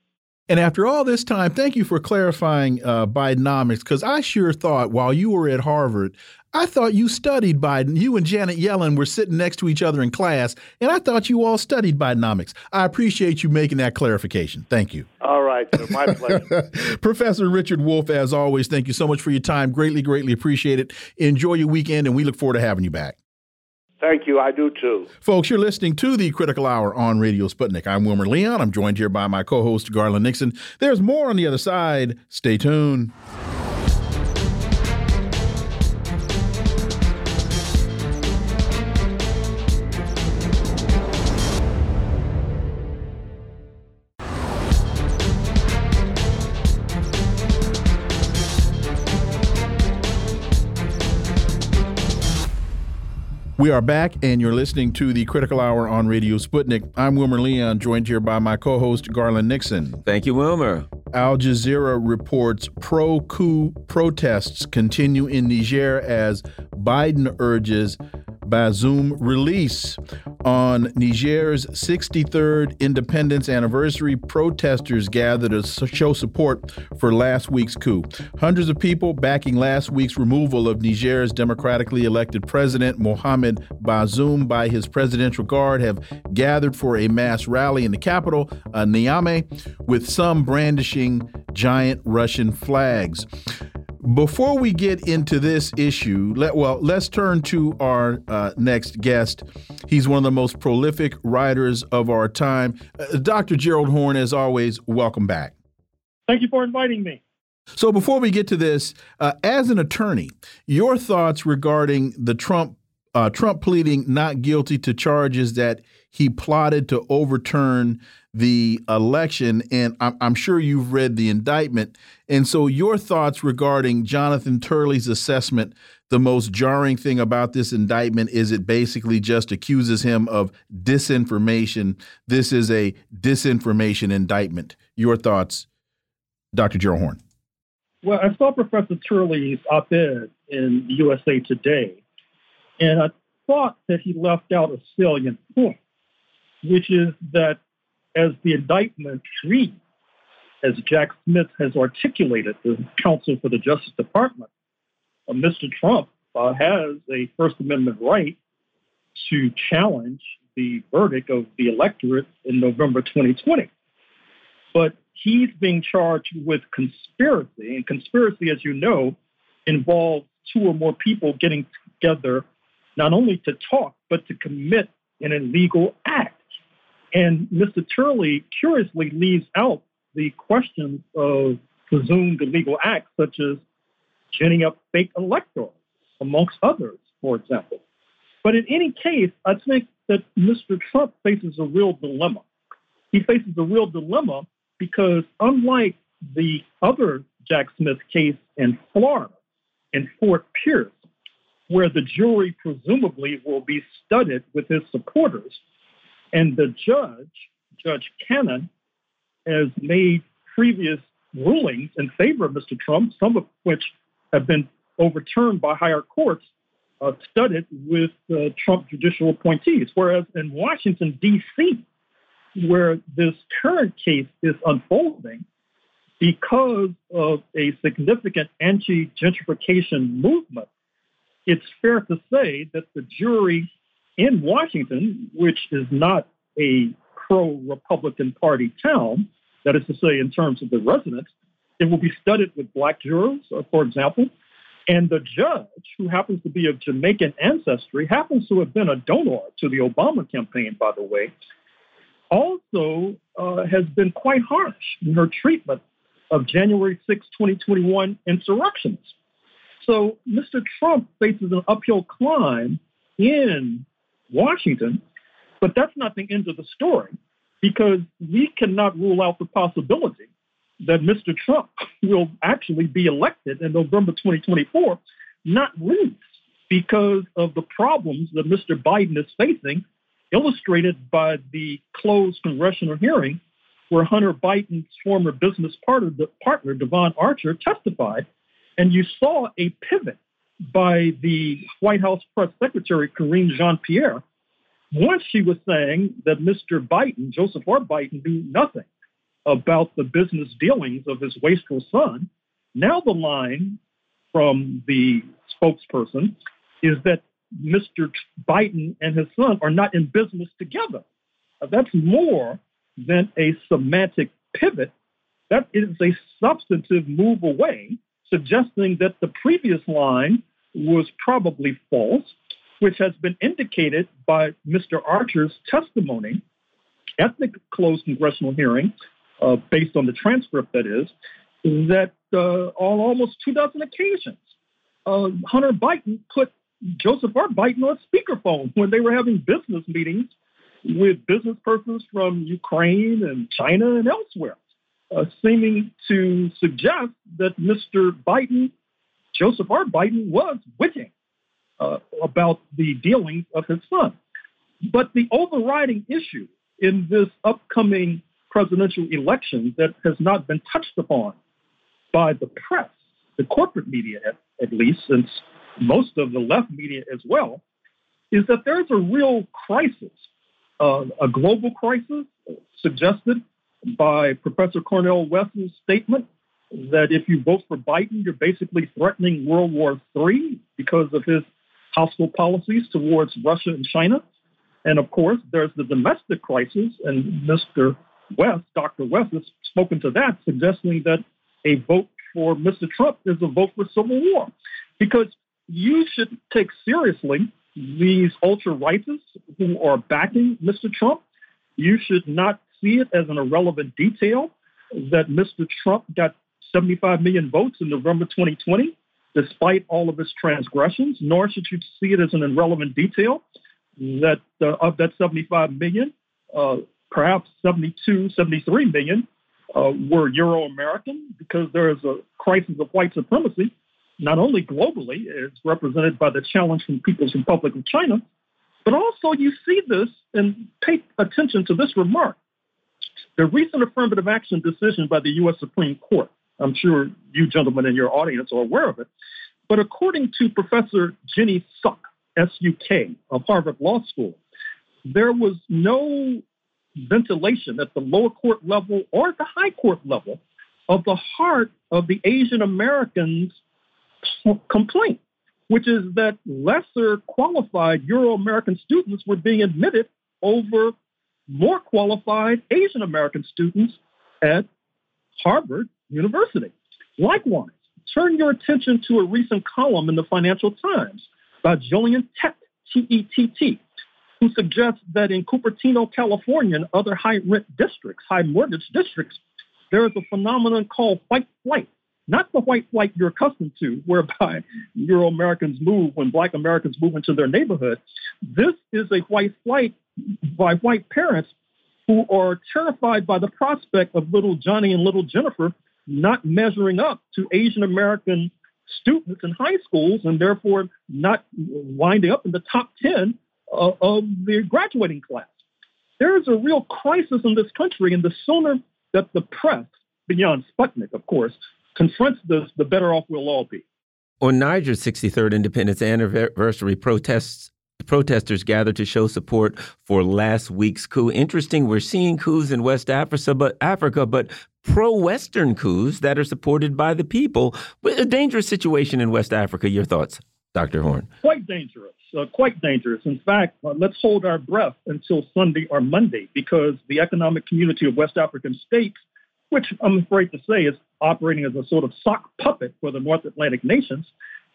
Speaker 1: And after all this time, thank you for clarifying uh, Bidenomics, because I sure thought while you were at Harvard, I thought you studied Biden. You and Janet Yellen were sitting next to each other in class, and I thought you all studied Bidenomics. I appreciate you making that clarification. Thank you.
Speaker 4: All right, sir. My [laughs] pleasure.
Speaker 1: Professor Richard Wolff, as always, thank you so much for your time. Greatly, greatly appreciate it. Enjoy your weekend, and we look forward to having you back.
Speaker 4: Thank you. I do too.
Speaker 1: Folks, you're listening to the Critical Hour on Radio Sputnik. I'm Wilmer Leon. I'm joined here by my co host, Garland Nixon. There's more on the other side. Stay tuned. We are back, and you're listening to the Critical Hour on Radio Sputnik. I'm Wilmer Leon, joined here by my co host, Garland Nixon.
Speaker 3: Thank you, Wilmer.
Speaker 1: Al Jazeera reports pro coup protests continue in Niger as Biden urges Bazoum release. On Niger's 63rd independence anniversary, protesters gathered to show support for last week's coup. Hundreds of people backing last week's removal of Niger's democratically elected president, Mohamed Bazoum, by his presidential guard have gathered for a mass rally in the capital, uh, Niamey, with some brandishing giant Russian flags. Before we get into this issue, let well let's turn to our uh, next guest. He's one of the most prolific writers of our time. Uh, Dr. Gerald Horne, as always, welcome back.
Speaker 5: Thank you for inviting me.
Speaker 1: So before we get to this, uh, as an attorney, your thoughts regarding the Trump uh, Trump pleading not guilty to charges that he plotted to overturn the election, and I'm, sure you've read the indictment. And so, your thoughts regarding Jonathan Turley's assessment the most jarring thing about this indictment is it basically just accuses him of disinformation. This is a disinformation indictment. Your thoughts, Dr. Gerald Horn?
Speaker 5: Well, I saw Professor Turley's op ed in USA Today, and I thought that he left out a salient point, which is that as the indictment reads, as Jack Smith has articulated, the counsel for the Justice Department, uh, Mr. Trump uh, has a First Amendment right to challenge the verdict of the electorate in November 2020. But he's being charged with conspiracy, and conspiracy, as you know, involves two or more people getting together not only to talk, but to commit an illegal act. And Mr. Turley curiously leaves out the questions of presumed illegal acts, such as ginning up fake electors, amongst others, for example. But in any case, I think that Mr. Trump faces a real dilemma. He faces a real dilemma because, unlike the other Jack Smith case in Florida, in Fort Pierce, where the jury presumably will be studded with his supporters, and the judge, Judge Cannon, has made previous rulings in favor of Mr. Trump, some of which have been overturned by higher courts, uh, studded with uh, Trump judicial appointees. Whereas in Washington, D.C., where this current case is unfolding, because of a significant anti gentrification movement, it's fair to say that the jury in Washington, which is not a pro Republican Party town, that is to say, in terms of the residents, it will be studied with black jurors, uh, for example. And the judge, who happens to be of Jamaican ancestry, happens to have been a donor to the Obama campaign, by the way, also uh, has been quite harsh in her treatment of January 6, 2021 insurrectionists. So Mr. Trump faces an uphill climb in Washington, but that's not the end of the story because we cannot rule out the possibility that Mr. Trump [laughs] will actually be elected in November 2024, not least because of the problems that Mr. Biden is facing, illustrated by the closed congressional hearing where Hunter Biden's former business partner, partner Devon Archer, testified. And you saw a pivot by the White House press secretary, Karine Jean Pierre, once she was saying that Mr. Biden, Joseph R. Biden, knew nothing about the business dealings of his wasteful son. Now, the line from the spokesperson is that Mr. Biden and his son are not in business together. that's more than a semantic pivot. That is a substantive move away, suggesting that the previous line was probably false, which has been indicated by Mr. Archer's testimony at the closed congressional hearing uh, based on the transcript that is, that uh, on almost two dozen occasions, uh, Hunter Biden put Joseph R. Biden on speakerphone when they were having business meetings with business persons from Ukraine and China and elsewhere, uh, seeming to suggest that Mr. Biden, Joseph R. Biden, was witting uh, about the dealings of his son. But the overriding issue in this upcoming presidential election that has not been touched upon by the press, the corporate media at, at least, since most of the left media as well, is that there's a real crisis, uh, a global crisis suggested by Professor Cornel West's statement that if you vote for Biden, you're basically threatening World War III because of his hostile policies towards Russia and China. And of course, there's the domestic crisis, and Mr. West, Dr. West, has spoken to that, suggesting that a vote for Mr. Trump is a vote for civil war. Because you should take seriously these ultra rightists who are backing Mr. Trump. You should not see it as an irrelevant detail that Mr. Trump got 75 million votes in November 2020, despite all of his transgressions, nor should you see it as an irrelevant detail that uh, of that 75 million, uh, perhaps 72, 73 million uh, were Euro American because there is a crisis of white supremacy, not only globally, it's represented by the challenge from People's Republic of China, but also you see this and pay attention to this remark. The recent affirmative action decision by the U.S. Supreme Court, I'm sure you gentlemen in your audience are aware of it, but according to Professor Jenny Suk, S-U-K, of Harvard Law School, there was no ventilation at the lower court level or at the high court level of the heart of the Asian Americans' complaint, which is that lesser qualified Euro American students were being admitted over more qualified Asian American students at Harvard University. Likewise, turn your attention to a recent column in the Financial Times by Gillian Tett, T-E-T-T, who suggests that in Cupertino, California, and other high rent districts, high mortgage districts, there is a phenomenon called white flight. Not the white flight you're accustomed to, whereby Euro Americans move when Black Americans move into their neighborhood. This is a white flight by white parents who are terrified by the prospect of little Johnny and little Jennifer not measuring up to Asian American students in high schools and therefore not winding up in the top 10 of, of the graduating class. There is a real crisis in this country, and the sooner that the press, beyond Sputnik, of course, confronts this, the better off we'll all be.
Speaker 3: On Niger's 63rd independence anniversary, protests protesters gathered to show support for last week's coup. Interesting, we're seeing coups in West Africa, but Africa, but pro-Western coups that are supported by the people. A dangerous situation in West Africa. Your thoughts, Dr. Horne?
Speaker 5: Quite dangerous. Uh, quite dangerous. In fact, uh, let's hold our breath until Sunday or Monday because the Economic Community of West African States, which I'm afraid to say is operating as a sort of sock puppet for the North Atlantic nations,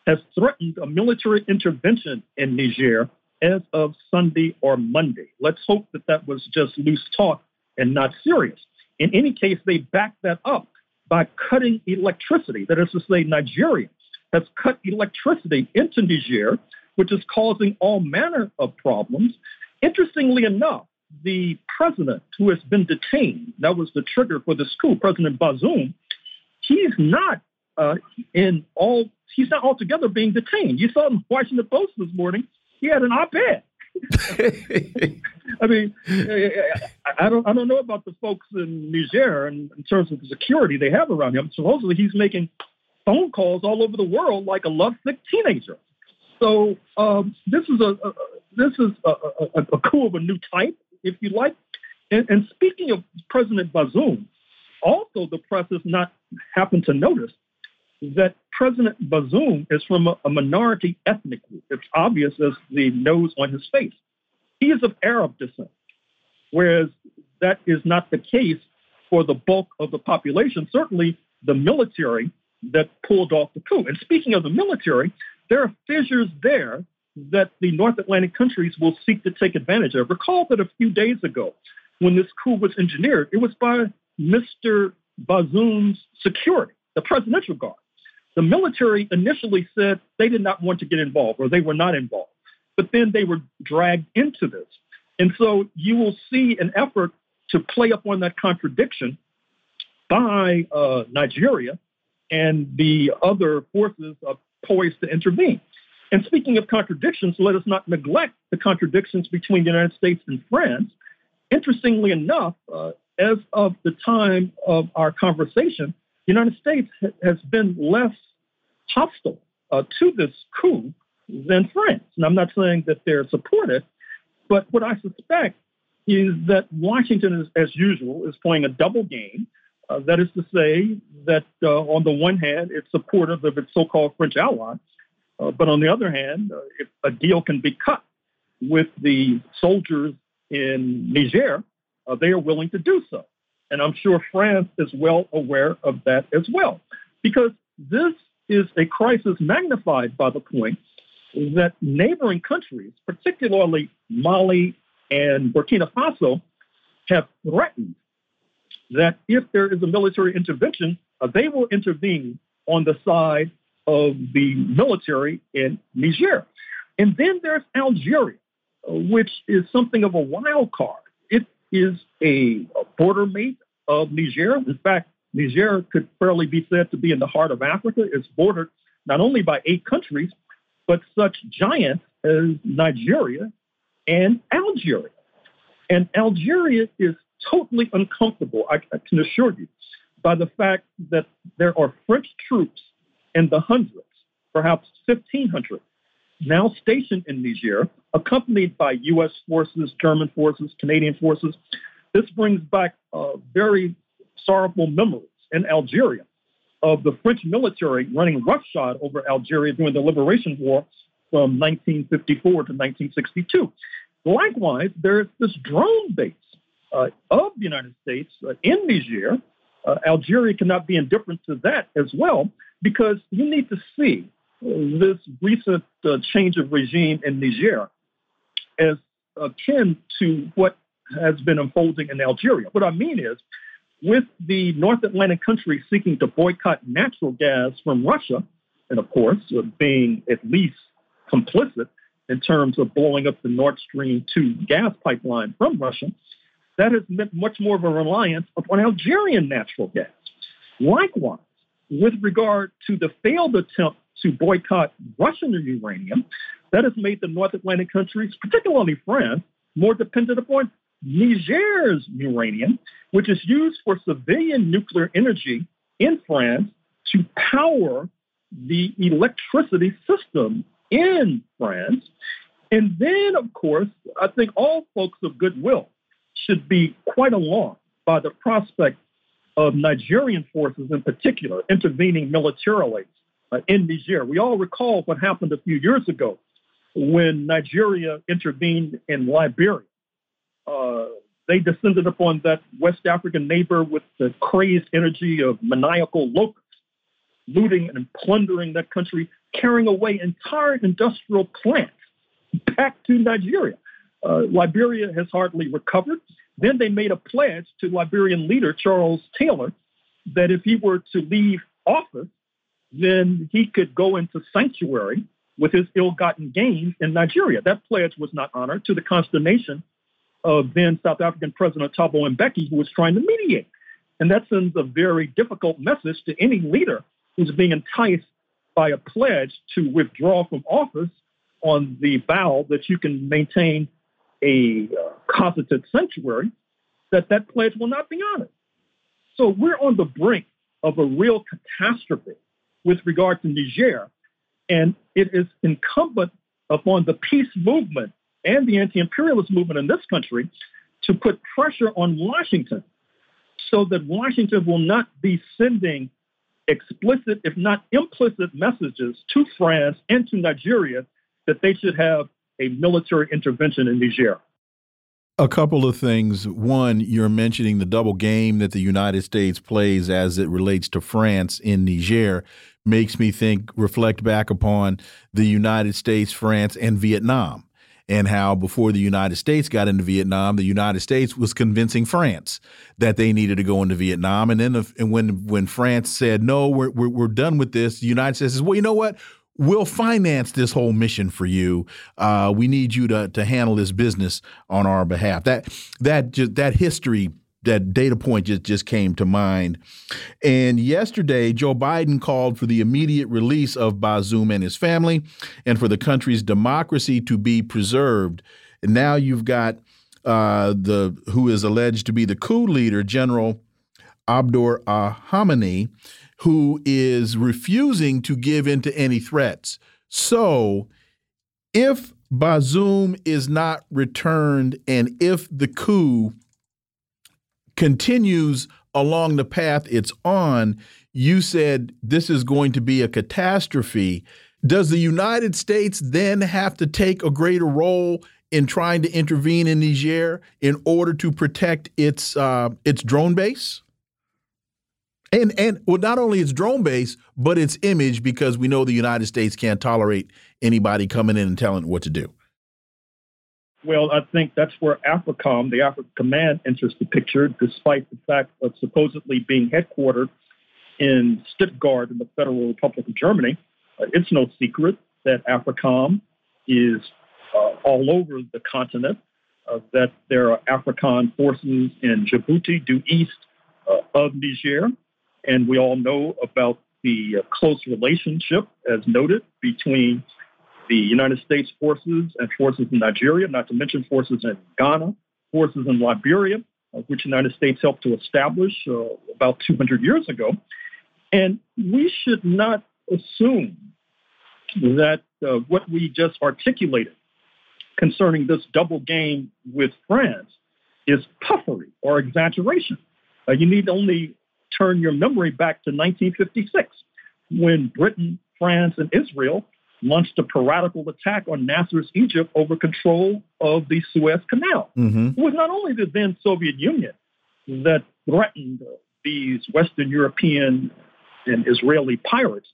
Speaker 5: has threatened a military intervention in Niger as of Sunday or Monday. Let's hope that that was just loose talk and not serious. In any case, they backed that up by cutting electricity. That is to say, Nigeria has cut electricity into Niger, which is causing all manner of problems. Interestingly enough, the president who has been detained, that was the trigger for this coup, President Bazoum, he's not uh, in all, he's not altogether being detained. You saw him in Washington Post this morning, he had an op-ed. [laughs] I mean, I don't, I don't know about the folks in Niger in, in terms of the security they have around him. Supposedly, he's making phone calls all over the world like a lovesick teenager. So um, this is a, a this is a, a, a, coup of a new type, if you like. And, and speaking of President Bazoum, also the press has not happened to notice that President Bazoum is from a, a, minority ethnic group. It's obvious as the nose on his face. He is of Arab descent, whereas that is not the case for the bulk of the population, certainly the military that pulled off the coup. And speaking of the military, there are fissures there that the North Atlantic countries will seek to take advantage of. Recall that a few days ago, when this coup was engineered, it was by Mr. Bazoum's security, the presidential guard. The military initially said they did not want to get involved or they were not involved, but then they were dragged into this. And so you will see an effort to play up on that contradiction by uh, Nigeria and the other forces poised to intervene. And speaking of contradictions, let us not neglect the contradictions between the United States and France. Interestingly enough, uh, as of the time of our conversation, the United States ha has been less hostile uh, to this coup than France. And I'm not saying that they're supportive, but what I suspect is that Washington, is, as usual, is playing a double game. Uh, that is to say, that uh, on the one hand, it's supportive of its so called French allies, uh, but on the other hand, uh, if a deal can be cut with the soldiers in Niger, uh, they are willing to do so. And I'm sure France is well aware of that as well, because this is a crisis magnified by the point that neighboring countries, particularly Mali and Burkina Faso, have threatened that if there is a military intervention, uh, they will intervene on the side of the military in Niger. And then there's Algeria, uh, which is something of a wild card. It is a, a border mate of Niger. In fact, Niger could fairly be said to be in the heart of Africa. It's bordered not only by eight countries, but such giants as Nigeria and Algeria. And Algeria is totally uncomfortable, I, I can assure you, by the fact that there are French troops in the hundreds, perhaps 1,500, now stationed in Niger, accompanied by U.S. forces, German forces, Canadian forces. This brings back uh, very sorrowful memories in Algeria of the French military running roughshod over Algeria during the Liberation War from 1954 to 1962. Likewise, there's this drone base uh, of the United States uh, in Niger. Uh, Algeria cannot be indifferent to that as well, because you need to see this recent uh, change of regime in Niger as akin to what has been unfolding in Algeria. What I mean is, with the North Atlantic countries seeking to boycott natural gas from Russia, and of course, uh, being at least complicit in terms of blowing up the Nord Stream 2 gas pipeline from Russia, that has meant much more of a reliance upon Algerian natural gas. Likewise, with regard to the failed attempt to boycott Russian uranium, that has made the North Atlantic countries, particularly France, more dependent upon Niger's uranium, which is used for civilian nuclear energy in France to power the electricity system in France. And then, of course, I think all folks of goodwill should be quite alarmed by the prospect of Nigerian forces in particular intervening militarily uh, in Niger. We all recall what happened a few years ago when Nigeria intervened in Liberia. Uh, they descended upon that West African neighbor with the crazed energy of maniacal locusts, looting and plundering that country, carrying away entire industrial plants back to Nigeria. Uh, Liberia has hardly recovered. Then they made a pledge to Liberian leader Charles Taylor that if he were to leave office, then he could go into sanctuary with his ill-gotten gains in Nigeria. That pledge was not honored to the consternation of then South African President Thabo Mbeki, who was trying to mediate. And that sends a very difficult message to any leader who's being enticed by a pledge to withdraw from office on the vow that you can maintain a uh, cosseted sanctuary, that that pledge will not be honored. So we're on the brink of a real catastrophe with regard to Niger, and it is incumbent upon the peace movement and the anti-imperialist movement in this country to put pressure on Washington so that Washington will not be sending explicit, if not implicit, messages to France and to Nigeria that they should have a military intervention in Niger.
Speaker 1: A couple of things. One, you're mentioning the double game that the United States plays as it relates to France in Niger makes me think, reflect back upon the United States, France, and Vietnam and how before the United States got into Vietnam, the United States was convincing France that they needed to go into Vietnam. And then the, and when when France said no, we're, we're, we're done with this, the United States says, well, you know what? We'll finance this whole mission for you. Uh, we need you to to handle this business on our behalf. That that that history that data point just just came to mind. And yesterday, Joe Biden called for the immediate release of Bazoum and his family, and for the country's democracy to be preserved. And now you've got uh, the who is alleged to be the coup leader, General Abdur Ahmani, who is refusing to give in to any threats. So, if Bazoum is not returned and if the coup continues along the path it's on, you said this is going to be a catastrophe. Does the United States then have to take a greater role in trying to intervene in Niger in order to protect its uh, its drone base? And and well, not only its drone base, but its image, because we know the United States can't tolerate anybody coming in and telling it what to do.
Speaker 5: Well, I think that's where AFRICOM, the Africa Command, enters the picture, despite the fact of supposedly being headquartered in Stuttgart in the Federal Republic of Germany. Uh, it's no secret that AFRICOM is uh, all over the continent, uh, that there are AFRICOM forces in Djibouti due east uh, of Niger. And we all know about the uh, close relationship, as noted, between the United States forces and forces in Nigeria, not to mention forces in Ghana, forces in Liberia, uh, which the United States helped to establish uh, about 200 years ago. And we should not assume that uh, what we just articulated concerning this double game with France is puffery or exaggeration. Uh, you need only turn your memory back to 1956 when Britain, France, and Israel launched a piratical attack on Nasser's Egypt over control of the Suez Canal. Mm-hmm. It was not only the then Soviet Union that threatened these Western European and Israeli pirates.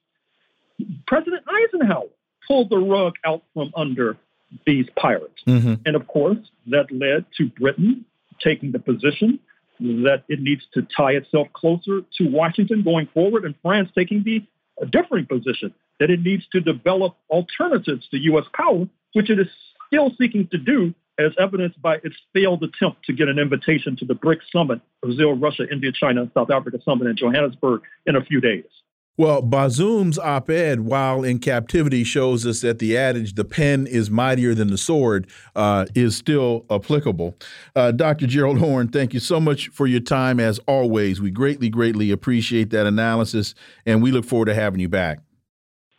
Speaker 5: President Eisenhower pulled the rug out from under these pirates. Mm-hmm. And of course, that led to Britain taking the position that it needs to tie itself closer to Washington going forward, and France taking the differing position that it needs to develop alternatives to U.S. power, which it is still seeking to do, as evidenced by its failed attempt to get an invitation to the BRICS summit, Brazil, Russia, India, China, and South Africa summit in Johannesburg in a few days.
Speaker 1: Well, Bazoum's op ed, while in captivity, shows us that the adage, the pen is mightier than the sword, uh, is still applicable. Uh, Dr. Gerald Horne, thank you so much for your time as always. We greatly, greatly appreciate that analysis, and we look forward to having you back.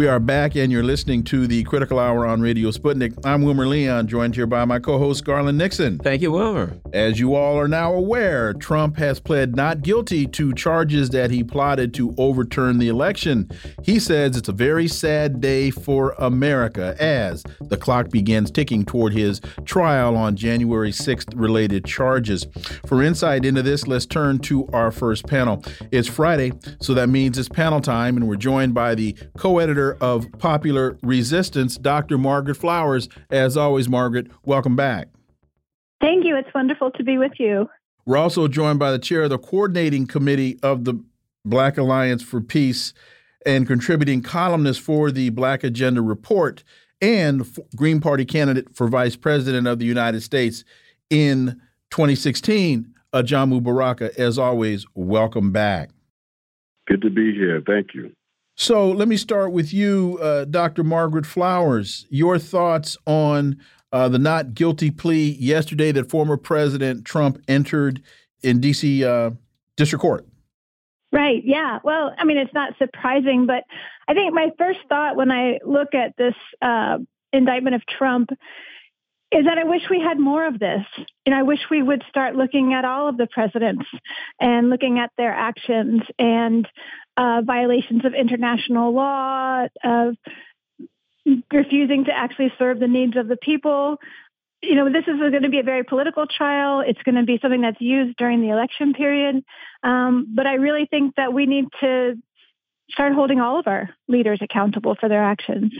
Speaker 1: We are back, and you're listening to the Critical Hour on Radio Sputnik. I'm Wilmer Leon, joined here by my co host, Garland Nixon.
Speaker 3: Thank you, Wilmer.
Speaker 1: As you all are now aware, Trump has pled not guilty to charges that he plotted to overturn the election. He says it's a very sad day for America as the clock begins ticking toward his trial on January 6th related charges. For insight into this, let's turn to our first panel. It's Friday, so that means it's panel time, and we're joined by the co editor editor of Popular Resistance, Dr. Margaret Flowers. As always, Margaret, welcome back.
Speaker 6: Thank you. It's wonderful to be with you.
Speaker 1: We're also joined by the chair of the coordinating committee of the Black Alliance for Peace and contributing columnist for the Black Agenda Report and Green Party candidate for Vice President of the United States in 2016, Ajamu Baraka. As always, welcome back.
Speaker 7: Good to be here. Thank you.
Speaker 1: So let me start with you, uh, Dr. Margaret Flowers. Your thoughts on uh, the not guilty plea yesterday that former President Trump entered in D.C. Uh, District Court?
Speaker 6: Right. Yeah. Well, I mean, it's not surprising, but I think my first thought when I look at this uh, indictment of Trump is that I wish we had more of this. And I wish we would start looking at all of the presidents and looking at their actions and uh, violations of international law, of refusing to actually serve the needs of the people. you know, this is going to be a very political trial. It's going to be something that's used during the election period. Um, but I really think that we need to start holding all of our leaders accountable for their actions.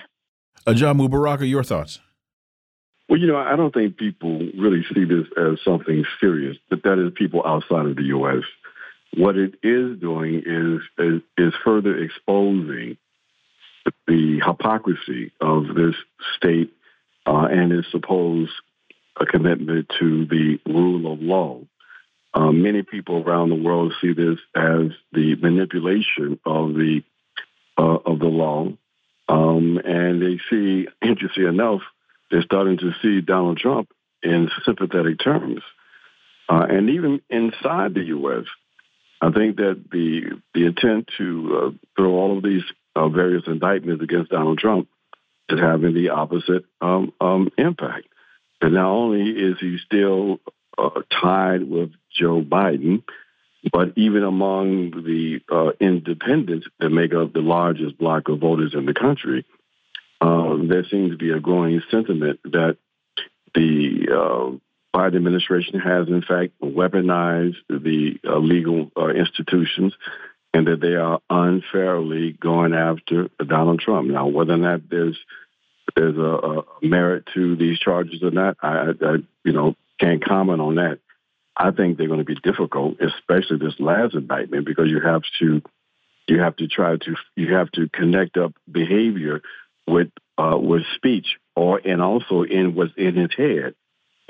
Speaker 1: Ajamu Baraka, your thoughts?
Speaker 7: Well, you know, I don't think people really see this as something serious, but that is people outside of the U.S. What it is doing is, is, is further exposing the hypocrisy of this state uh, and its supposed a commitment to the rule of law. Um, many people around the world see this as the manipulation of the uh, of the law, um, and they see, [laughs] interesting enough, they're starting to see Donald Trump in sympathetic terms, uh, and even inside the U.S. I think that the the intent to uh, throw all of these uh, various indictments against Donald Trump is having the opposite um, um, impact. And not only is he still uh, tied with Joe Biden, but even among the uh, independents that make up the largest block of voters in the country, um, there seems to be a growing sentiment that the uh, Biden administration has, in fact, weaponized the uh, legal uh, institutions and that they are unfairly going after Donald Trump. Now, whether or not there's there's a, a merit to these charges or not, I, I, you know can't comment on that. I think they're going to be difficult, especially this last indictment, because you have to you have to try to you have to connect up behavior with uh, with speech or and also in what's in his head,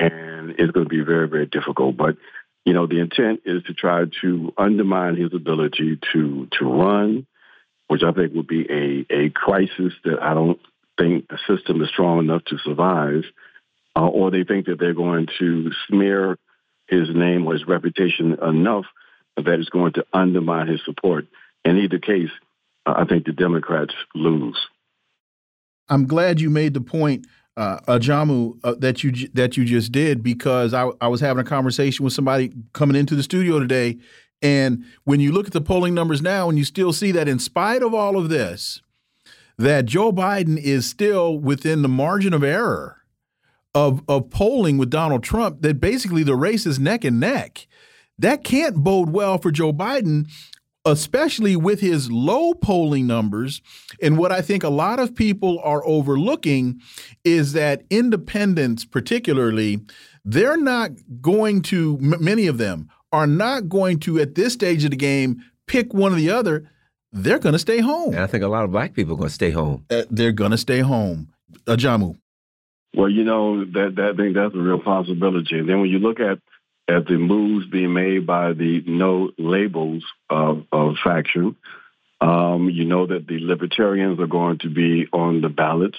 Speaker 7: and it's going to be very very difficult. But you know, the intent is to try to undermine his ability to to run, which I think would be a a crisis that I don't think the system is strong enough to survive, uh, or they think that they're going to smear his name or his reputation enough that it's going to undermine his support. In either case, I think the Democrats lose.
Speaker 1: I'm glad you made the point, uh, Ajamu, uh, that you that you just did because I, I was having a conversation with somebody coming into the studio today, and when you look at the polling numbers now, and you still see that in spite of all of this, that Joe Biden is still within the margin of error of of polling with Donald Trump that basically the race is neck and neck. That can't bode well for Joe Biden, especially with his low polling numbers. And what I think a lot of people are overlooking is that independents, particularly, they're not going to, many of them are not going to, at this stage of the game, pick one or the other they're going to stay home.
Speaker 3: And I think a lot of black people are going to stay home.
Speaker 1: Uh, they're going to stay home. Ajamu.
Speaker 7: Well, you know that that I think that's a real possibility. And then when you look at at the moves being made by the no labels of, faction, um, you know that the libertarians are going to be on the ballots.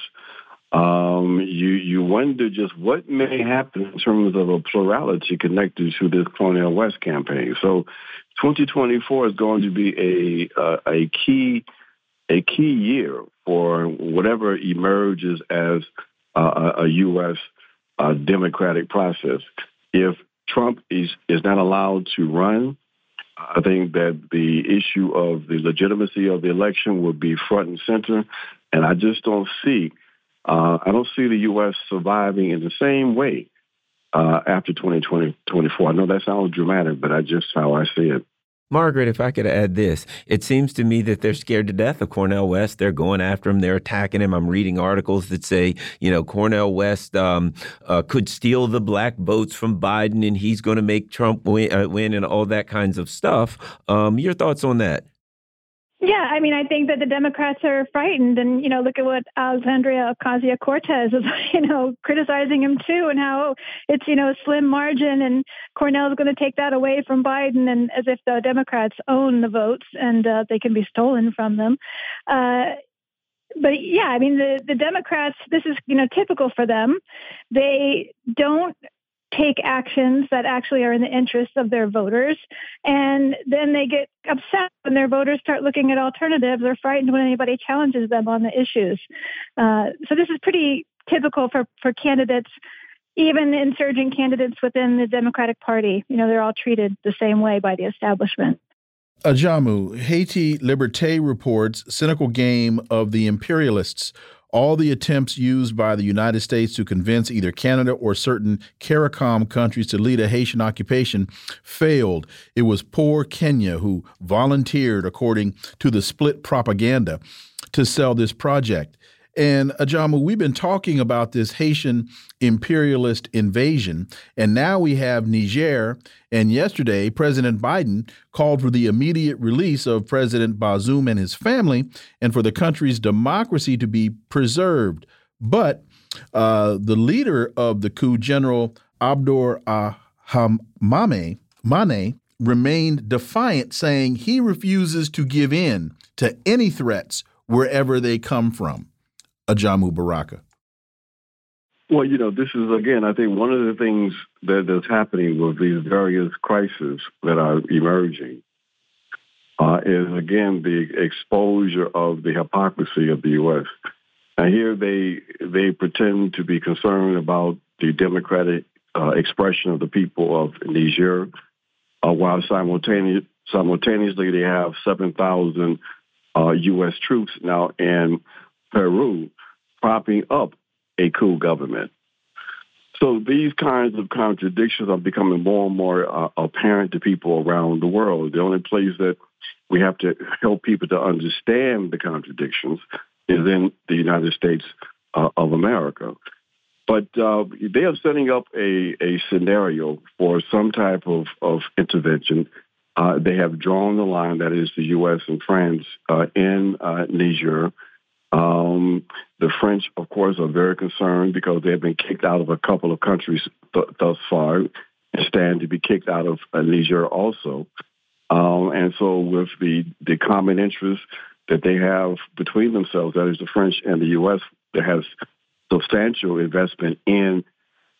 Speaker 7: Um, you you wonder just what may happen in terms of a plurality connected to this Cornel West campaign. So 2024 is going to be a uh, a key a key year for whatever emerges as uh, a U.S. Uh, democratic process. If Trump is is not allowed to run, I think that the issue of the legitimacy of the election will be front and center, and I just don't see uh, I don't see the U.S. surviving in the same way uh, after 2020, 24. I know that sounds dramatic, but I just how I see it.
Speaker 3: Margaret, if I could add this, it seems to me that they're scared to death of Cornel West. They're going after him. They're attacking him. I'm reading articles that say, you know, Cornel West um, uh, could steal the black votes from Biden, and he's going to make Trump win, uh, win, and all that kinds of stuff. Um, your thoughts on that?
Speaker 6: Yeah, I mean, I think that the Democrats are frightened, and you know, look at what Alexandria Ocasio Cortez is, [laughs] you know, criticizing him too, and how it's you know a slim margin, and Cornel is going to take that away from Biden, and as if the Democrats own the votes and uh, they can be stolen from them. Uh, but yeah, I mean, the the Democrats. This is you know typical for them. They don't take actions that actually are in the interests of their voters. And then they get upset when their voters start looking at alternatives. They're frightened when anybody challenges them on the issues. Uh, so this is pretty typical for, for candidates, even insurgent candidates within the Democratic Party. You know, they're all treated the same way by the establishment.
Speaker 1: Ajamu, Haiti Liberté reports cynical game of the imperialists All the attempts used by the United States to convince either Canada or certain CARICOM countries to lead a Haitian occupation failed. It was poor Kenya who volunteered, according to the split propaganda, to sell this project. And Ajamu, we've been talking about this Haitian imperialist invasion, and now we have Niger. And yesterday, President Biden called for the immediate release of President Bazoum and his family, and for the country's democracy to be preserved. But uh, the leader of the coup, General Abdor Ahamame Mane, remained defiant, saying he refuses to give in to any threats wherever they come from. Ajamu Baraka?
Speaker 7: Well, you know, this is again, I think one of the things that is happening with these various crises that are emerging uh, is again the exposure of the hypocrisy of the U.S. And here they they pretend to be concerned about the democratic uh, expression of the people of Niger, uh, while simultaneously simultaneously they have seven thousand U.S. Uh, troops now in Peru propping up a coup government. So these kinds of contradictions are becoming more and more uh, apparent to people around the world. The only place that we have to help people to understand the contradictions is in the United States uh, of America. But uh, they are setting up a, a scenario for some type of, of intervention. Uh, they have drawn the line, that is the U.S. and France, uh, in uh, Niger um, the French, of course, are very concerned because they have been kicked out of a couple of countries th- thus far and stand to be kicked out of uh, Niger also. Um, and so, with the, the common interest that they have between themselves, that is the French and the U.S., that has substantial investment in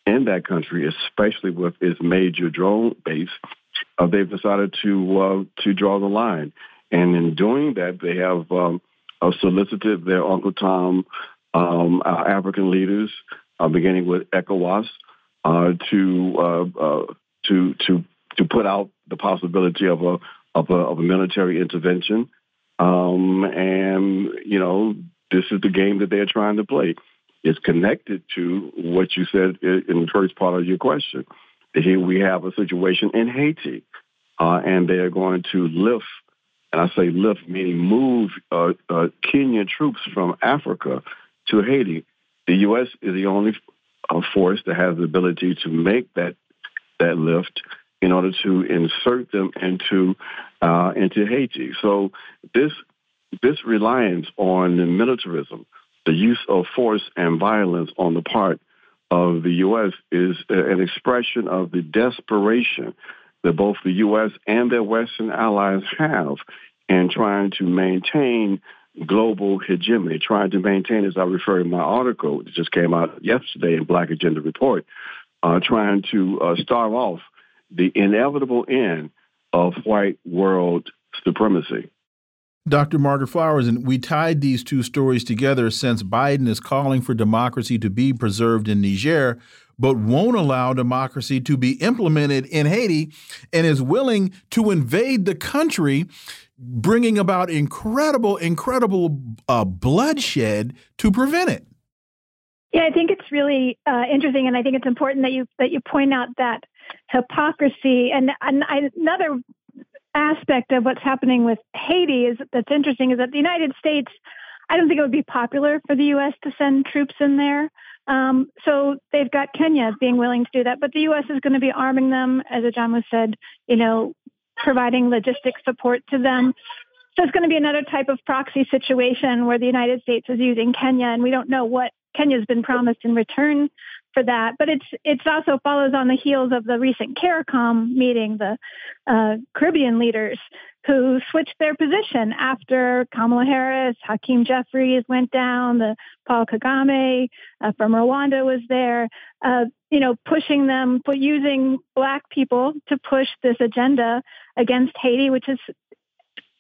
Speaker 7: in that country, especially with its major drone base, uh, they've decided to uh, to draw the line. And in doing that, they have um, uh, solicited their Uncle Tom um, uh, African leaders, uh, beginning with ECOWAS, uh, to uh, uh, to to to put out the possibility of a of a, of a military intervention. Um, and you know, this is the game that they're trying to play. It's connected to what you said in the first part of your question. Here we have a situation in Haiti, and they are going to lift and I say lift meaning move uh, uh, Kenyan troops from Africa to Haiti. The U.S. is the only uh, force that has the ability to make that that lift in order to insert them into uh, into Haiti. So this this reliance on militarism, the use of force and violence on the part of the U.S. is an expression of the desperation that both the U.S. and their Western allies have in trying to maintain global hegemony, trying to maintain, as I refer in my article that just came out yesterday in Black Agenda Report, uh, trying to uh, start off the inevitable end of white world supremacy.
Speaker 1: Dr. Margaret Flowers, and we tied these two stories together since Biden is calling for democracy to be preserved in Niger, but won't allow democracy to be implemented in Haiti and is willing to invade the country, bringing about incredible, incredible uh, bloodshed to prevent it.
Speaker 6: Yeah, I think it's really uh, interesting, and I think it's important that you that you point out that hypocrisy. And, and I, another aspect of what's happening with Haiti is that's interesting is that the United States. I don't think it would be popular for the U.S. to send troops in there. Um, so they've got Kenya being willing to do that, but the U.S. is going to be arming them, as Ajamu said, you know, providing logistic support to them. So it's going to be another type of proxy situation where the United States is using Kenya, and we don't know what Kenya's been promised in return for that. But it's it's also follows on the heels of the recent CARICOM meeting, the uh, Caribbean leaders who switched their position after Kamala Harris, Hakeem Jeffries went down, the Paul Kagame uh, from Rwanda was there, uh, you know, pushing them, using black people to push this agenda against Haiti, which is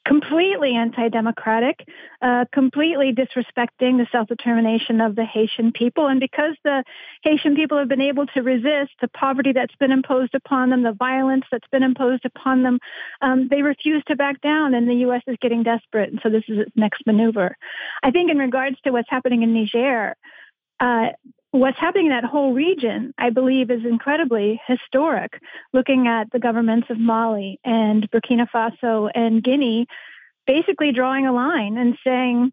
Speaker 6: completely anti-democratic, uh, completely disrespecting the self-determination of the Haitian people. And because the Haitian people have been able to resist the poverty that's been imposed upon them, the violence that's been imposed upon them, um, they refuse to back down. And the U.S. is getting desperate. And so this is its next maneuver. I think in regards to what's happening in Niger. Uh, what's happening in that whole region, I believe, is incredibly historic. Looking at the governments of Mali and Burkina Faso and Guinea, basically drawing a line and saying,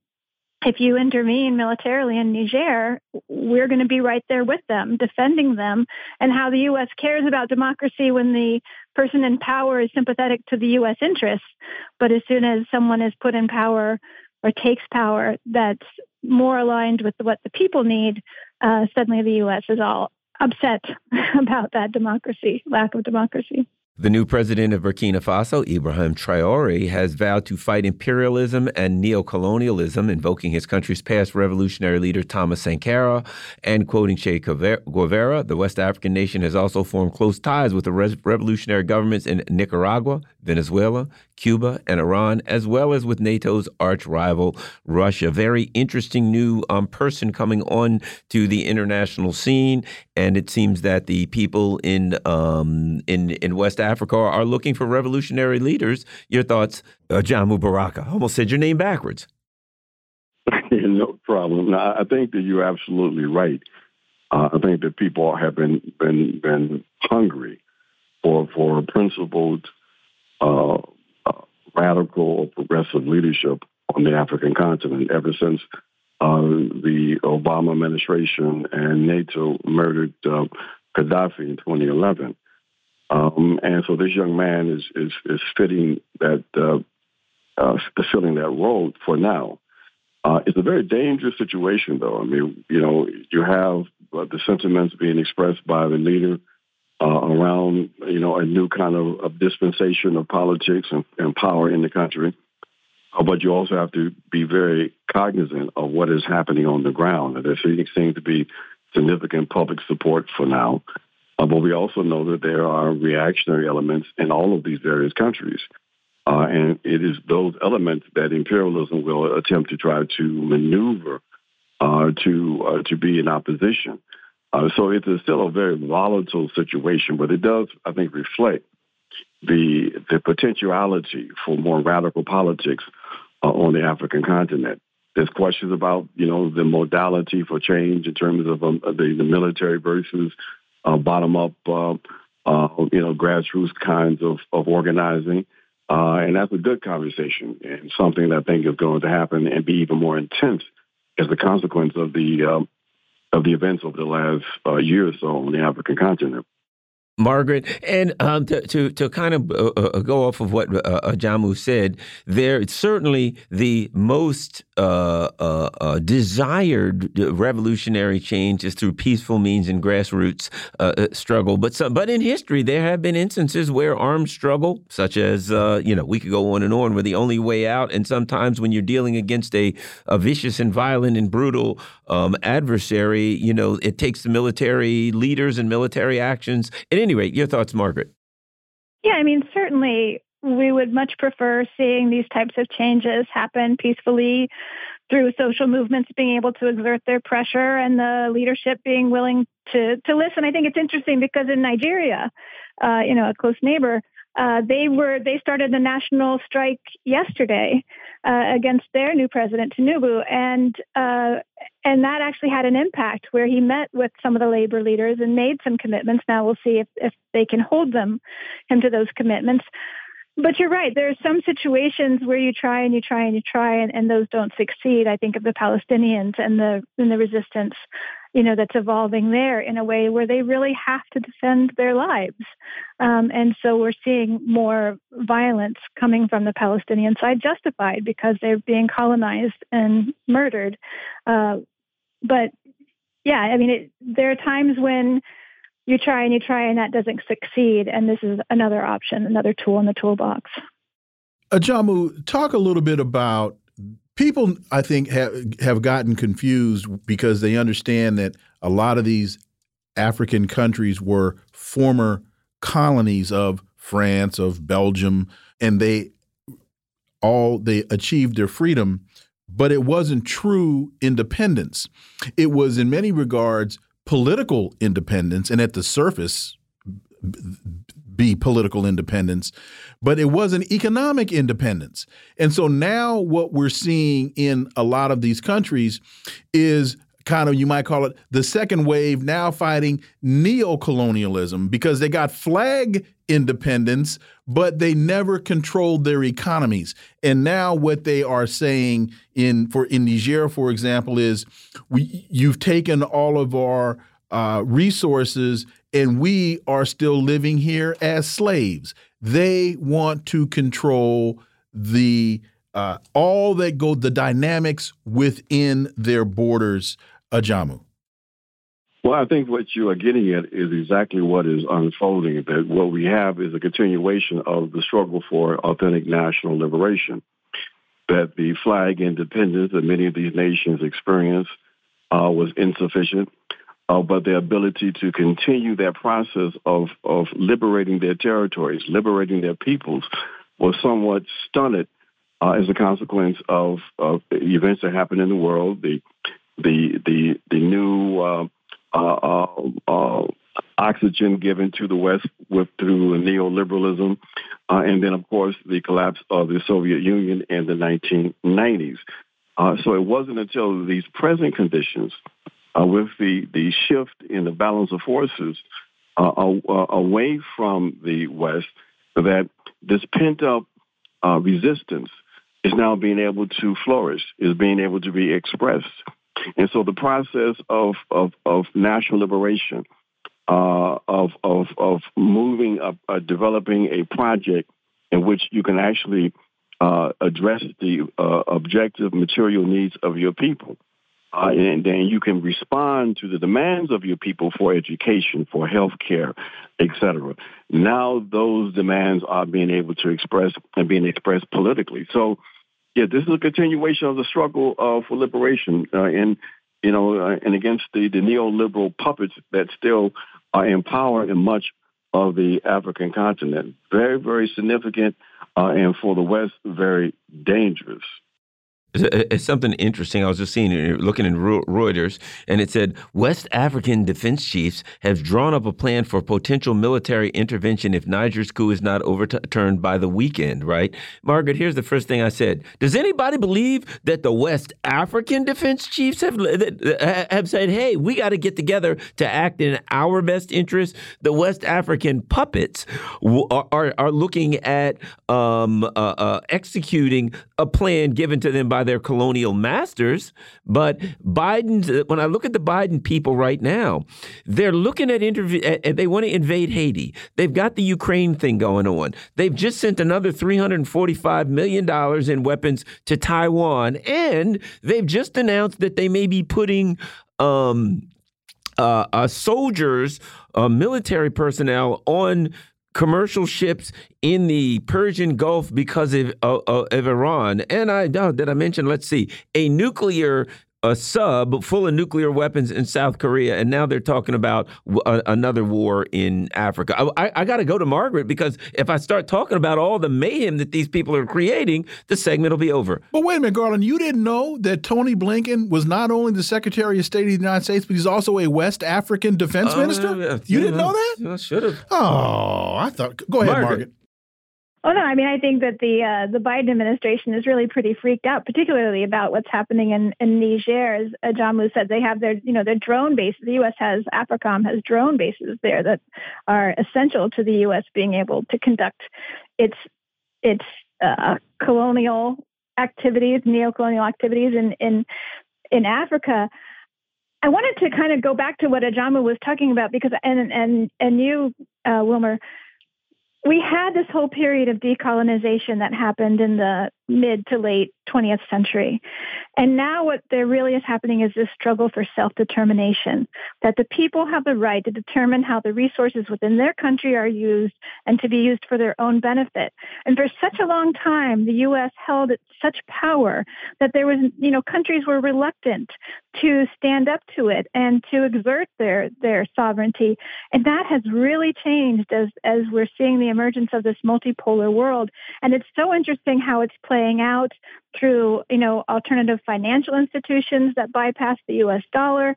Speaker 6: if you intervene militarily in Niger, we're going to be right there with them, defending them, and how the U.S. cares about democracy when the person in power is sympathetic to the U.S. interests. But as soon as someone is put in power or takes power that's more aligned with what the people need, uh, suddenly the U.S. is all upset [laughs] about that democracy, lack of democracy.
Speaker 3: The new president of Burkina Faso, Ibrahim Traore, has vowed to fight imperialism and neocolonialism, invoking his country's past revolutionary leader Thomas Sankara. And quoting Che Guevara, the West African nation has also formed close ties with the revolutionary governments in Nicaragua, Venezuela, Cuba, and Iran, as well as with NATO's arch rival, Russia. Very interesting new um, person coming on to the international scene, and it seems that the people in um, in in West Africa are looking for revolutionary leaders. Your thoughts, uh, Jamu Baraka? Almost said your name backwards. [laughs]
Speaker 7: no problem. No, I think that you're absolutely right. Uh, I think that people have been been been hungry for for principled uh, radical or progressive leadership on the African continent ever since uh, the Obama administration and NATO murdered uh, Gaddafi in 2011. Um, and so this young man is is, is fitting that uh, uh, filling that role for now. Uh, it's a very dangerous situation, though. I mean, you know, you have uh, the sentiments being expressed by the leader uh, around you know a new kind of, of dispensation of politics and, and, power in the country. Uh, but you also have to be very cognizant of what is happening on the ground. And there seems to be significant public support for now. Uh, but we also know that there are reactionary elements in all of these various countries. Uh, and it is those elements that imperialism will attempt to try to maneuver uh, to uh, to be in opposition. Uh, so it's still a very volatile situation, but it does, I think, reflect the the potentiality for more radical politics uh, on the African continent. There's questions about, you know, the modality for change in terms of um, the, the military versus uh, bottom up, uh, uh, you know, grassroots kinds of, of organizing. Uh, and that's a good conversation and something that I think is going to happen and be even more intense as a consequence of the um, of the events over the last uh, year or so on the African continent.
Speaker 3: Margaret, and um, to, to, to kind of uh, uh, go off of what uh, uh Jamu said, there it's certainly the most uh, uh, desired revolutionary change is through peaceful means and grassroots struggle. But some, but in history, there have been instances where armed struggle, such as you know, we could go on and on, were the only way out. And sometimes when you're dealing against a, a vicious and violent and brutal um, adversary, you know, it takes the military leaders and military actions. At any rate, your thoughts, Margaret?
Speaker 6: Yeah, I mean, certainly we would much prefer seeing these types of changes happen peacefully through social movements being able to exert their pressure and the leadership being willing to to listen. I think it's interesting because in Nigeria, uh, you know, a close neighbor, uh, they were they started a national strike yesterday uh, against their new president Tinubu, and uh, and that actually had an impact where he met with some of the labor leaders and made some commitments. Now we'll see if if they can hold them him to those commitments. But you're right. There are some situations where you try and you try and you try, and, and those don't succeed. I think of the Palestinians and the and the resistance you know, that's evolving there in a way where they really have to defend their lives. Um, and so we're seeing more violence coming from the Palestinian side, justified because they're being colonized and murdered. Uh, but yeah, I mean, it, there are times when you try and you try and that doesn't succeed. And this is another option, another tool in the toolbox.
Speaker 1: Ajamu, talk a little bit about people I think have have gotten confused because they understand that a lot of these African countries were former colonies of France, of Belgium, and they all they achieved their freedom, but it wasn't true independence. It was, in many regards, political independence, and at the surface, be political independence, but it wasn't economic independence. And so now what we're seeing in a lot of these countries is kind of you might call it the second wave now fighting neo-colonialism because they got flag independence but they never controlled their economies and now what they are saying in for in Niger for example is we you've taken all of our uh, resources and we are still living here as slaves they want to control the uh, all that go the dynamics within their borders Ajamu?
Speaker 7: Well, I think what you are getting at is exactly what is unfolding. That what we have is a continuation of the struggle for authentic national liberation. That the flag independence that many of these nations experienced uh, was insufficient, uh, but their ability to continue that process of, of liberating their territories, liberating their peoples, was somewhat stunted uh, as a consequence of, of events that happened in the world, the the the the new uh, uh, uh, oxygen given to the West with through neoliberalism, uh, and then of course the collapse of the Soviet Union in the 1990s. Uh, so it wasn't until these present conditions, uh, with the the shift in the balance of forces away from the West, that this pent up resistance is now being able to flourish, is being able to be expressed. And so the process of, of, of national liberation, uh, of, of, of moving, up, uh, developing a project in which you can actually uh, address the uh, objective material needs of your people. Uh, and then you can respond to the demands of your people for education, for health care, etc. Now those demands are being able to express and being expressed politically. So yeah, this is a continuation of the struggle uh, for liberation, uh, and you know, uh, and against the, the neoliberal puppets that still are in power in much of the African continent. Very, very significant, uh, and for the West, very dangerous.
Speaker 3: It's something interesting. I was just seeing, looking in Reuters, and it said West African defense chiefs have drawn up a plan for potential military intervention if Niger's coup is not overturned by the weekend. Right, Margaret? Here's the first thing I said. Does anybody believe that the West African defense chiefs have have said, "Hey, we got to get together to act in our best interest"? The West African puppets are are, are looking at um, uh, uh, executing a plan given to them by their colonial masters. But Biden's, when I look at the Biden people right now, they're looking at interview, they want to invade Haiti. They've got the Ukraine thing going on. They've just sent another $345 million in weapons to Taiwan. And they've just announced that they may be putting um, uh, uh, soldiers, uh, military personnel on commercial ships in the Persian Gulf because of, of, of Iran. And I, oh, did I mention, let's see, a nuclear a sub full of nuclear weapons in South Korea, and now they're talking about another war in Africa. I, I got to go to Margaret because if I start talking about all the mayhem that these people are creating, the segment will be over.
Speaker 1: But wait a minute, Garland, you didn't know that Tony Blinken was not only the Secretary of State of the United States, but he's also a West African defense uh, minister? You didn't know that?
Speaker 3: I should have.
Speaker 1: Oh, I thought. Go ahead, Margaret. Margaret.
Speaker 6: Oh no, I mean I think that the uh, the Biden administration is really pretty freaked out, particularly about what's happening in, in Niger. As uh, Ajamu said, they have their you know their drone bases. The U.S. has AFRICOM has drone bases there that are essential to the U.S. being able to conduct its its uh, colonial activities, neo-colonial activities in in in Africa. I wanted to kind of go back to what Ajamu was talking about because and and and you, uh, Wilmer we had this whole period of decolonization that happened in the mid to late 20th century. And now what there really is happening is this struggle for self-determination, that the people have the right to determine how the resources within their country are used and to be used for their own benefit. And for such a long time, the U.S. held such power that there was, you know, countries were reluctant to stand up to it and to exert their, their sovereignty. And that has really changed as, as we're seeing the emergence of this multipolar world. And it's so interesting how it's playing playing out through, you know, alternative financial institutions that bypass the U.S. dollar,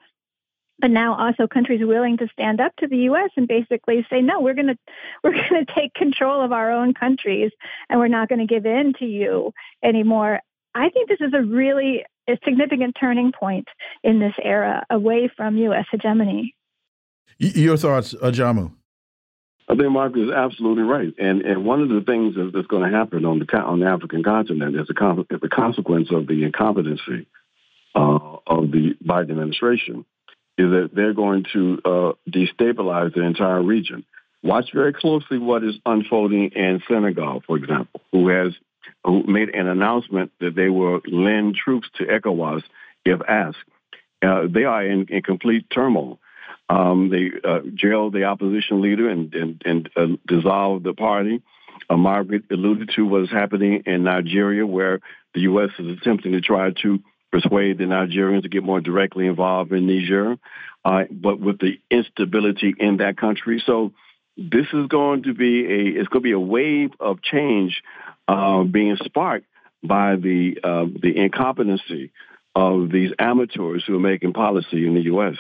Speaker 6: but now also countries willing to stand up to the U.S. and basically say, no, we're going [laughs] to we're going to take control of our own countries, and we're not going to give in to you anymore. I think this is a really a significant turning point in this era away from U.S. hegemony.
Speaker 1: Your thoughts, Ajamu?
Speaker 7: I think Mark is absolutely right, and and one of the things that's going to happen on the on the African continent is a, is a consequence of the incompetency uh, of the Biden administration is that they're going to uh, destabilize the entire region. Watch very closely what is unfolding in Senegal, for example, who has who made an announcement that they will lend troops to ECOWAS if asked. Uh, they are in, in complete turmoil. Um, they uh, jailed the opposition leader and, and, and uh, dissolved the party. Uh, Margaret alluded to what is happening in Nigeria, where the U.S. is attempting to try to persuade the Nigerians to get more directly involved in Niger, uh, but with the instability in that country. So this is going to be a it's going to be a wave of change uh, being sparked by the uh, the incompetency of these amateurs who are making policy in the U.S.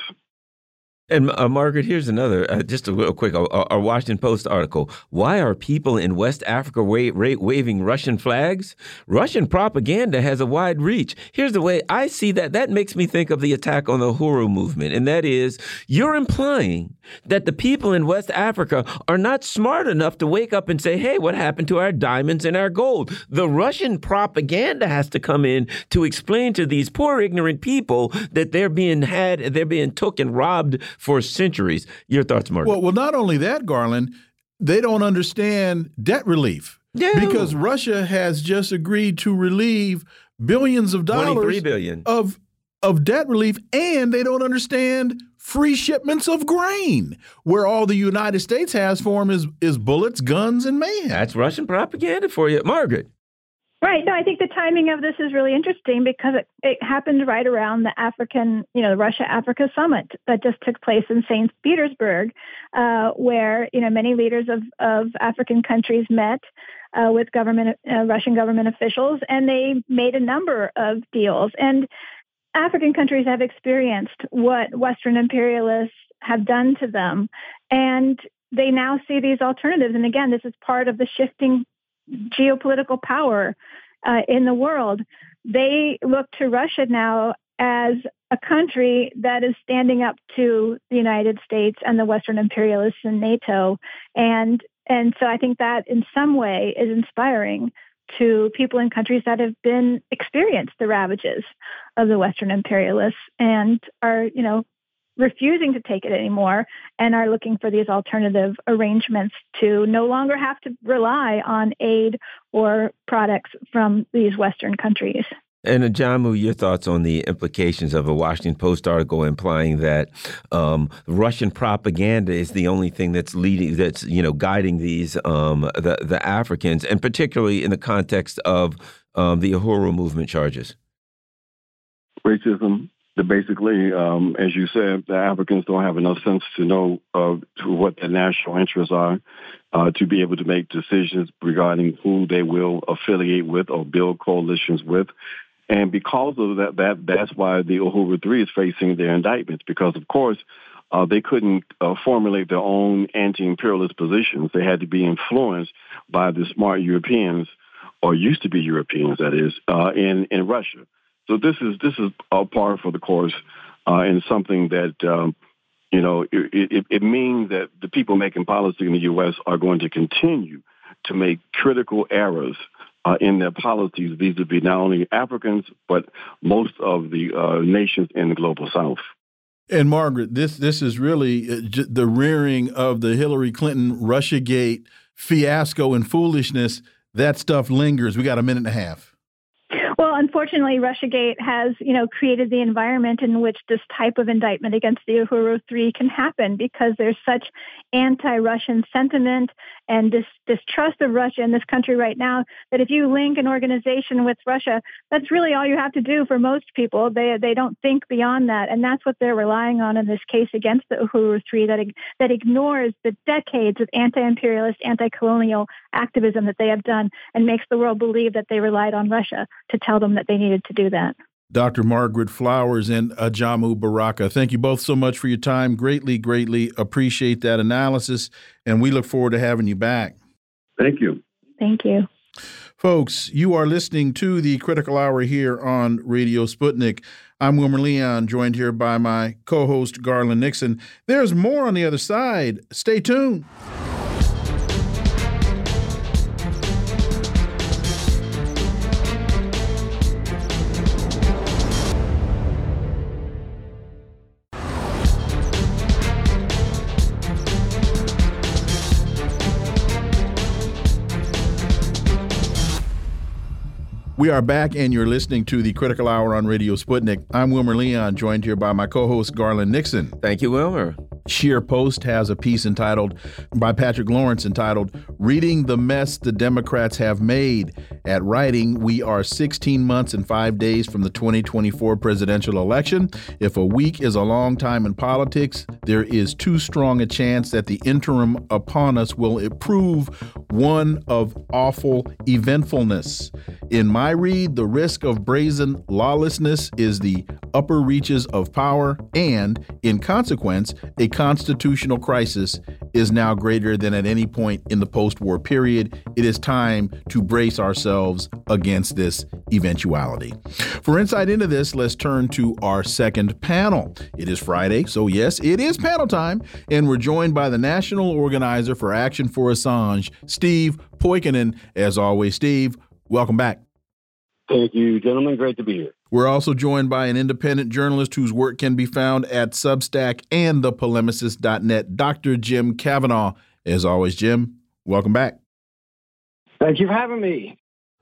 Speaker 3: And uh, Margaret, here's another, uh, just a real quick, a, Washington Post article. Why are people in West Africa wa waving Russian flags? Russian propaganda has a wide reach. Here's the way I see that. That makes me think of the attack on the Uhuru movement, and that is you're implying that the people in West Africa are not smart enough to wake up and say, "Hey, what happened to our diamonds and our gold?" The Russian propaganda has to come in to explain to these poor, ignorant people that they're being had, they're being took and robbed for centuries. Your thoughts, Mark?
Speaker 1: Well, well, not only that, Garland, they don't understand debt relief. Yeah. Because Russia has just agreed to relieve billions of dollars
Speaker 3: billion.
Speaker 1: of of debt relief and they don't understand free shipments of grain where all the United States has for them is is bullets, guns and mayhem.
Speaker 3: That's Russian propaganda for you, Margaret.
Speaker 6: Right. No, I think the timing of this is really interesting because it, it happened right around the African, you know, the Russia Africa summit that just took place in St. Petersburg, uh, where, you know, many leaders of, of African countries met uh, with government, uh, Russian government officials, and they made a number of deals. And African countries have experienced what Western imperialists have done to them. And they now see these alternatives. And again, this is part of the shifting geopolitical power uh, in the world. They look to Russia now as a country that is standing up to the United States and the Western imperialists and NATO. And and so I think that in some way is inspiring to people in countries that have been experienced the ravages of the Western imperialists and are, you know, refusing to take it anymore and are looking for these alternative arrangements to no longer have to rely on aid or products from these Western countries.
Speaker 3: And Ajamu, your thoughts on the implications of a Washington Post article implying that um, Russian propaganda is the only thing that's leading, that's you know, guiding these um, the the Africans, and particularly in the context of um, the Uhuru movement charges.
Speaker 7: Racism, basically, um, as you said, the Africans don't have enough sense to know uh, to what their national interests are, uh, to be able to make decisions regarding who they will affiliate with or build coalitions with. And because of that, that that's why the Uhuru Three is facing their indictments. Because of course, uh, they couldn't uh, formulate their own anti-imperialist positions. They had to be influenced by the smart Europeans, or used to be Europeans, that is, uh, in in Russia. So this is this is a par for the course, uh, and something that um, you know it, it, it means that the people making policy in the U.S. are going to continue to make critical errors uh, in their policies vis-a-vis not only Africans but most of the uh, nations in the global South.
Speaker 1: And Margaret, this this is really uh, the rearing of the Hillary Clinton RussiaGate fiasco and foolishness. That stuff lingers. We got a minute and a half
Speaker 6: unfortunately, RussiaGate has, you know, created the environment in which this type of indictment against the Uhuru Three can happen because there's such anti-Russian sentiment and this distrust of Russia in this country right now that if you link an organization with Russia, that's really all you have to do for most people. They they don't think beyond that, and that's what they're relying on in this case against the Uhuru Three that that ignores the decades of anti-imperialist, anti-colonial activism that they have done and makes the world believe that they relied on Russia to tell them that they needed to do that.
Speaker 1: Dr. Margaret Flowers and Ajamu Baraka. Thank you both so much for your time. Greatly, greatly appreciate that analysis, and we look forward to having you back.
Speaker 7: Thank you.
Speaker 6: Thank you.
Speaker 1: Folks, you are listening to the Critical Hour here on Radio Sputnik. I'm Wilmer Leon, joined here by my co host, Garland Nixon. There's more on the other side. Stay tuned. We are back, and you're listening to the Critical Hour on Radio Sputnik. I'm Wilmer Leon, joined here by my co host, Garland Nixon.
Speaker 3: Thank you, Wilmer.
Speaker 1: ScheerPost has a piece entitled by Patrick Lawrence entitled Reading the Mess the Democrats Have Made. At writing, we are 16 months and five days from the 2024 presidential election. If a week is a long time in politics, there is too strong a chance that the interim upon us will prove one of awful eventfulness. In my read, the risk of brazen lawlessness is the upper reaches of power, and, in consequence, a constitutional crisis is now greater than at any point in the post war period. It is time to brace ourselves against this eventuality. For insight into this, let's turn to our second panel. It is Friday, so yes, it is panel time, and we're joined by the national organizer for Action for Assange, Steve Poikonen. As always, Steve, welcome back.
Speaker 8: Thank you, gentlemen. Great to be here.
Speaker 1: We're also joined by an independent journalist whose work can be found at Substack and thepolemicist.net, Dr. Jim Kavanagh. As always, Jim, welcome back.
Speaker 9: Thank you for having me.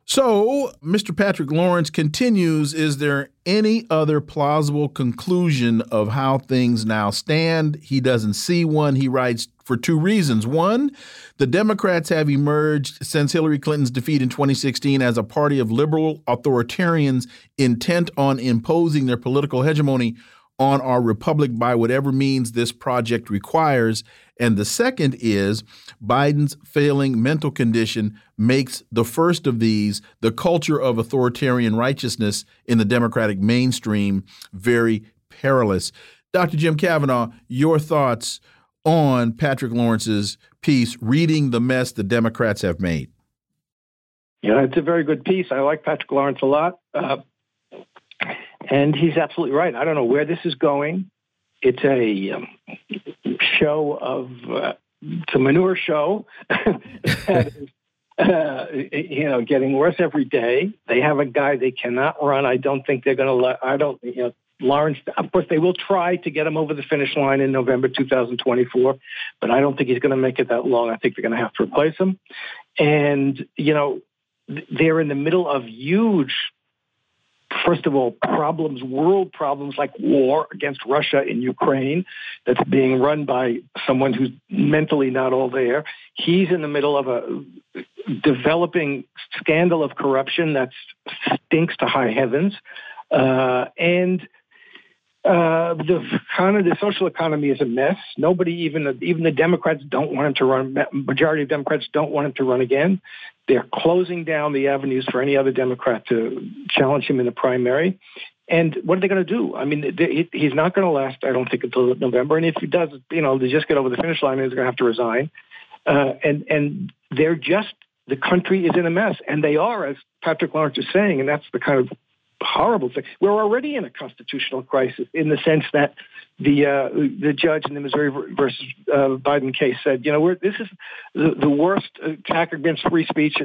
Speaker 1: So, Mr. Patrick Lawrence continues Is there any other plausible conclusion of how things now stand? He doesn't see one. He writes for two reasons. One, the Democrats have emerged since Hillary Clinton's defeat in 2016 as a party of liberal authoritarians intent on imposing their political hegemony on our republic by whatever means this project requires. And the second is Biden's failing mental condition makes the first of these, the culture of authoritarian righteousness in the Democratic mainstream, very perilous. Dr. Jim Kavanagh, your thoughts on Patrick Lawrence's piece, Reading the Mess the Democrats Have Made?
Speaker 9: Yeah, it's a very good piece. I like Patrick Lawrence a lot. Uh, and he's absolutely right. I don't know where this is going. It's a um, show of, uh, it's a manure show. [laughs] uh, you know, getting worse every day. They have a guy they cannot run. I don't think they're going to let, I don't, you know, Lawrence, of course, they will try to get him over the finish line in November 2024, but I don't think he's going to make it that long. I think they're going to have to replace him. And, you know, they're in the middle of huge first of all, problems, world problems like war against Russia in Ukraine, that's being run by someone who's mentally not all there. He's in the middle of a developing scandal of corruption that stinks to high heavens. Uh, and uh, the of the social economy is a mess. Nobody, even even the Democrats, don't want him to run. Majority of Democrats don't want him to run again. They're closing down the avenues for any other Democrat to challenge him in the primary. And what are they going to do? I mean, they, he's not going to last. I don't think until November. And if he does, you know, they just get over the finish line, he's going to have to resign. Uh, and and they're just the country is in a mess, and they are, as Patrick Lawrence is saying, and that's the kind of horrible thing. We're already in a constitutional crisis in the sense that the uh, the judge in the Missouri versus uh, Biden case said, you know, this is the, the worst attack against free speech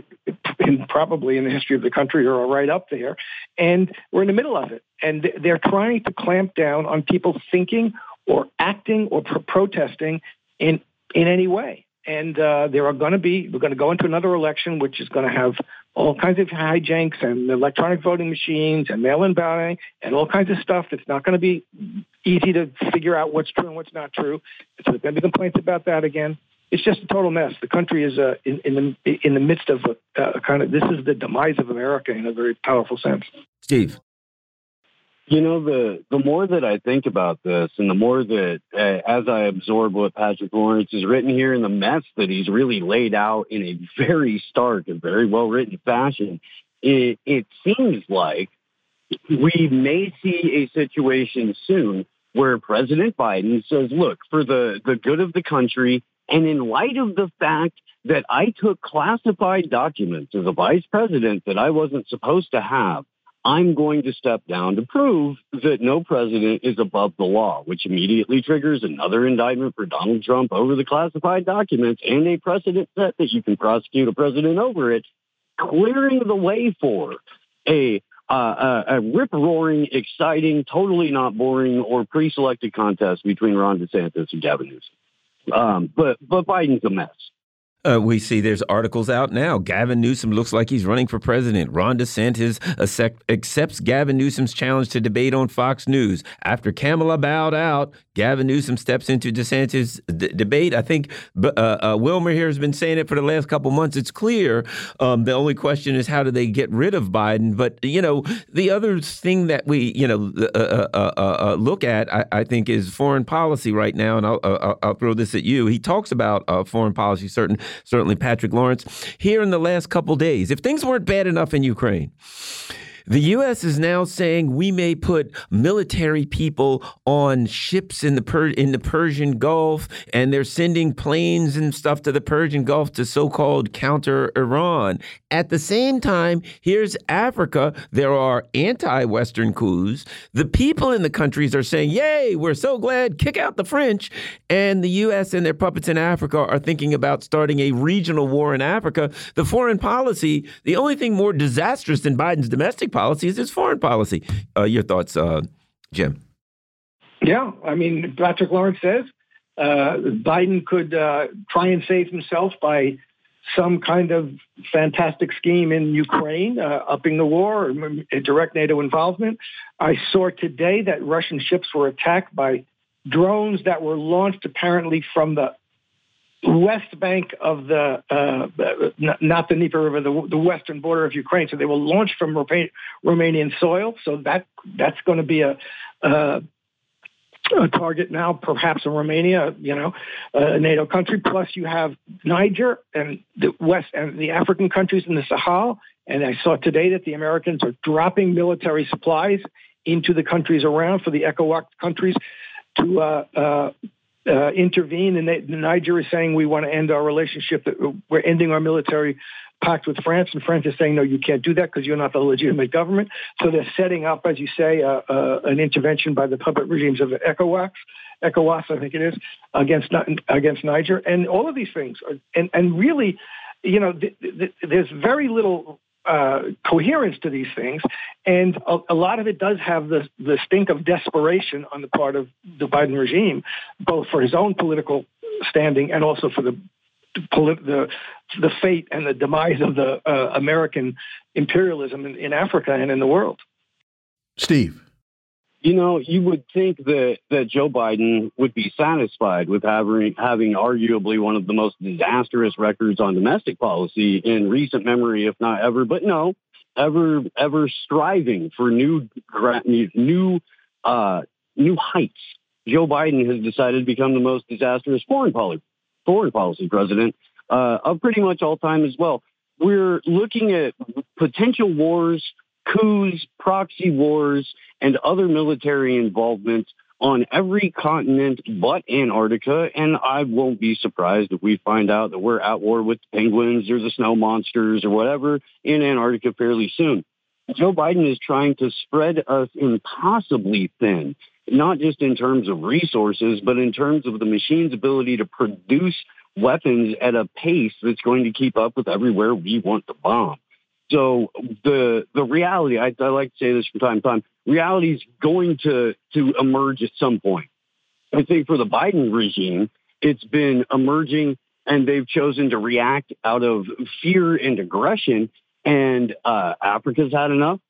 Speaker 9: in, probably in the history of the country, or right up there, and we're in the middle of it. And they're trying to clamp down on people thinking or acting or pro- protesting in in any way. And uh, there are going to be, we're going to go into another election, which is going to have all kinds of hijinks and electronic voting machines and mail-in balloting and all kinds of stuff. It's not going to be easy to figure out what's true and what's not true. So there's going to be complaints about that again. It's just a total mess. The country is uh, in, in, the in the midst of a, a kind of this is the demise of America in a very powerful sense.
Speaker 3: Steve.
Speaker 8: You know, the the more that I think about this, and the more that uh, as I absorb what Patrick Lawrence has written here, and the mess that he's really laid out in a very stark and very well written fashion, it, it seems like we may see a situation soon where President Biden says, "Look, for the the good of the country, and in light of the fact that I took classified documents as a vice president that I wasn't supposed to have." I'm going to step down to prove that no president is above the law, which immediately triggers another indictment for Donald Trump over the classified documents and a precedent set that you can prosecute a president over it, clearing the way for a uh, a, rip roaring, exciting, totally not boring or pre selected contest between Ron DeSantis and Gavin Newsom. Um, but but Biden's a mess.
Speaker 3: Uh, we see there's articles out now. Gavin Newsom looks like he's running for president. Ron DeSantis accepts Gavin Newsom's challenge to debate on Fox News. After Kamala bowed out, Gavin Newsom steps into DeSantis' debate. I think uh, uh, Wilmer here has been saying it for the last couple months. It's clear. Um, the only question is how do they get rid of Biden? But you know, the other thing that we you know uh, uh, uh, look at, I, I, think, is foreign policy right now. And I'll, I'll throw this at you. He talks about foreign policy, certain certainly Patrick Lawrence, here in the last couple days. If things weren't bad enough in Ukraine, the U.S. is now saying we may put military people on ships in the per in the Persian Gulf, and they're sending planes and stuff to the Persian Gulf to so-called counter Iran. At the same time, here's Africa. There are anti-Western coups. The people in the countries are saying, "Yay, we're so glad! Kick out the French!" And the U.S. and their puppets in Africa are thinking about starting a regional war in Africa. The foreign policy, the only thing more disastrous than Biden's domestic policy is his foreign policy. Uh, your thoughts, uh, Jim?
Speaker 9: Yeah, I mean, Patrick Lawrence says uh, Biden could uh, try and save himself by some kind of fantastic scheme in Ukraine, uh, upping the war, direct NATO involvement. I saw today that Russian ships were attacked by drones that were launched apparently from the west bank of the, uh, not the Dnieper River, the, the, western border of Ukraine. So they will launch from Romanian soil. So that that's going to be a, a, a target now, perhaps in Romania, you know, a NATO country. Plus, you have Niger and the west and the African countries in the Sahel. And I saw today that the Americans are dropping military supplies into the countries around for the ECOWAS countries to uh, uh, uh, intervene. And they, Niger is saying we want to end our relationship. That we're ending our military pact with France, and France is saying no, you can't do that because you're not the legitimate government. So they're setting up, as you say, uh, uh, an intervention by the puppet regimes of ECOWAS. ECOWAS, I think it is, against against Niger, and all of these things, are, and and really, you know, th- th- there's very little uh, coherence to these things, and a, a, lot of it does have the the stink of desperation on the part of the Biden regime, both for his own political standing and also for the the the fate and the demise of the uh, American imperialism in, in Africa and in the world.
Speaker 1: Steve.
Speaker 8: You know, you would think that, that Joe Biden would be satisfied with having, having arguably one of the most disastrous records on domestic policy in recent memory, if not ever. But no, ever ever striving for new new uh, new heights. Joe Biden has decided to become the most disastrous foreign policy foreign policy president uh, of pretty much all time as well. We're looking at potential wars coups, proxy wars, and other military involvement on every continent but Antarctica. And I won't be surprised if we find out that we're at war with the penguins or the snow monsters or whatever in Antarctica fairly soon. Joe Biden is trying to spread us impossibly thin, not just in terms of resources, but in terms of the machine's ability to produce weapons at a pace that's going to keep up with everywhere we want to bomb. So the the reality, I, I like to say this from time to time, reality is going to to emerge at some point. I think for the Biden regime, it's been emerging and they've chosen to react out of fear and aggression. And uh, Africa's had enough.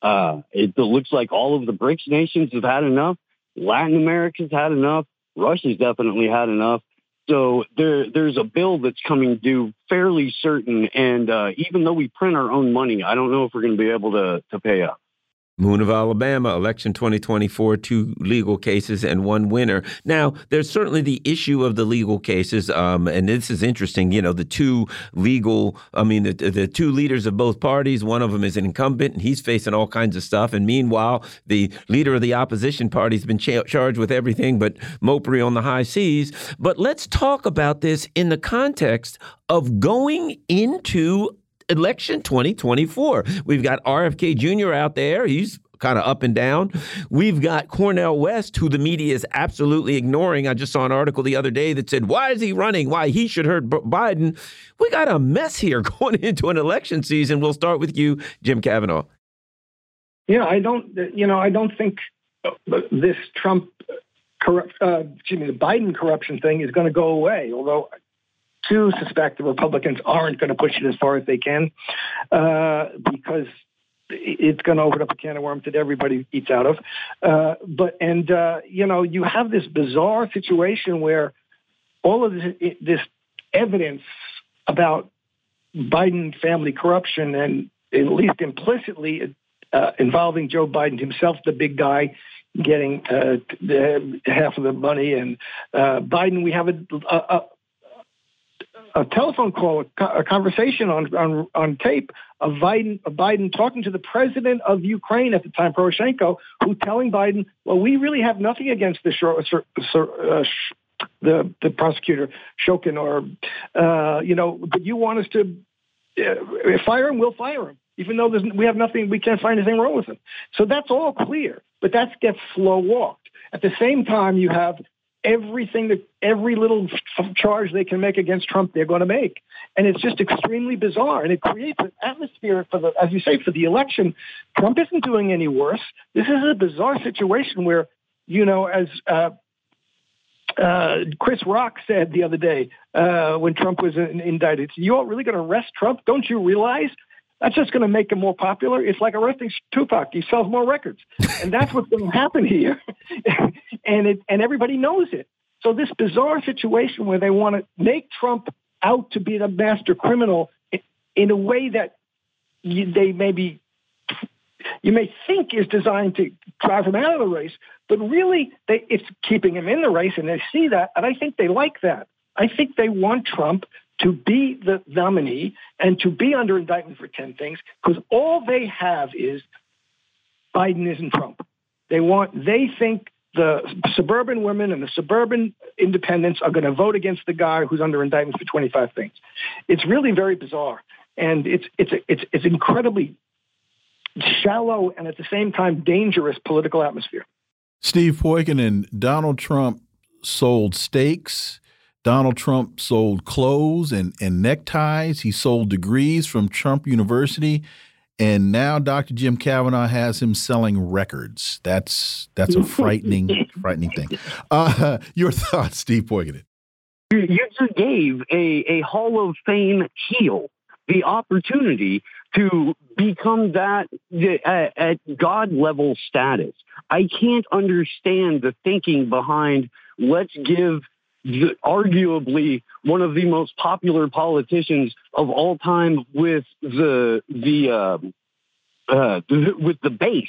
Speaker 8: Uh, it looks like all of the BRICS nations have had enough. Latin America's had enough. Russia's definitely had enough. So there, there's a bill that's coming due fairly certain. And uh, even though we print our own money, I don't know if we're going to be able to, to pay up.
Speaker 3: Moon of Alabama, election 2024, two legal cases and one winner. Now, there's certainly the issue of the legal cases, um, and this is interesting. You know, the two legal, I mean, the, the two leaders of both parties, one of them is an incumbent, and he's facing all kinds of stuff. And meanwhile, the leader of the opposition party has been cha charged with everything but mopery on the high seas. But let's talk about this in the context of going into election 2024. We've got RFK Jr. out there. He's kind of up and down. We've got Cornel West, who the media is absolutely ignoring. I just saw an article the other day that said, why is he running? Why he should hurt Biden. We got a mess here [laughs] going into an election season. We'll start with you, Jim Kavanagh.
Speaker 9: Yeah, I don't, you know, I don't think this Trump corrupt, uh, excuse me, the Biden corruption thing is going to go away. Although to suspect the Republicans aren't going to push it as far as they can uh, because it's going to open up a can of worms that everybody eats out of. Uh, but and uh, you know you have this bizarre situation where all of this, this evidence about Biden family corruption and at least implicitly uh, involving Joe Biden himself, the big guy, getting uh, the, half of the money, and uh, Biden. We have a, a, a telephone call, a, conversation on, on, on tape of Biden, of Biden talking to the president of Ukraine at the time, Poroshenko, who telling Biden, well, we really have nothing against the, uh, the, the prosecutor, Shokin, or, uh, you know, but you want us to uh, fire him, we'll fire him. Even though we have nothing, we can't find anything wrong with him. So that's all clear, but that gets slow walked. At the same time, you have everything that every little charge they can make against Trump, they're going to make. And it's just extremely bizarre. And it creates an atmosphere for the, as you say, for the election. Trump isn't doing any worse. This is a bizarre situation where, you know, as uh, uh, Chris Rock said the other day uh, when Trump was indicted, you all really going to arrest Trump? Don't you realize that's just going to make him more popular. It's like arresting Tupac. He sells more records, and that's what's going to happen here. [laughs] and it, and everybody knows it. So this bizarre situation where they want to make Trump out to be the master criminal in a way that they maybe you may think is designed to drive him out of the race, but really they, it's keeping him in the race, and they see that, and I think they like that. I think they want Trump to be the nominee and to be under indictment for 10 things because all they have is Biden isn't Trump. They want, they think the suburban women and the suburban independents are going to vote against the guy who's under indictment for 25 things. It's really very bizarre. And it's, it's, it's, it's incredibly shallow and at the same time dangerous political atmosphere.
Speaker 1: Steve Poikonen Donald Trump sold steaks Donald Trump sold clothes and, and neckties. He sold degrees from Trump University. And now Dr. Jim Kavanagh has him selling records. That's that's a frightening, [laughs] frightening thing. Uh, [laughs] your thoughts, Steve Poikonen?
Speaker 8: You just gave a, a Hall of Fame heel the opportunity to become that at, at God level status. I can't understand the thinking behind let's give arguably one of the most popular politicians of all time with the the uh, uh, with the base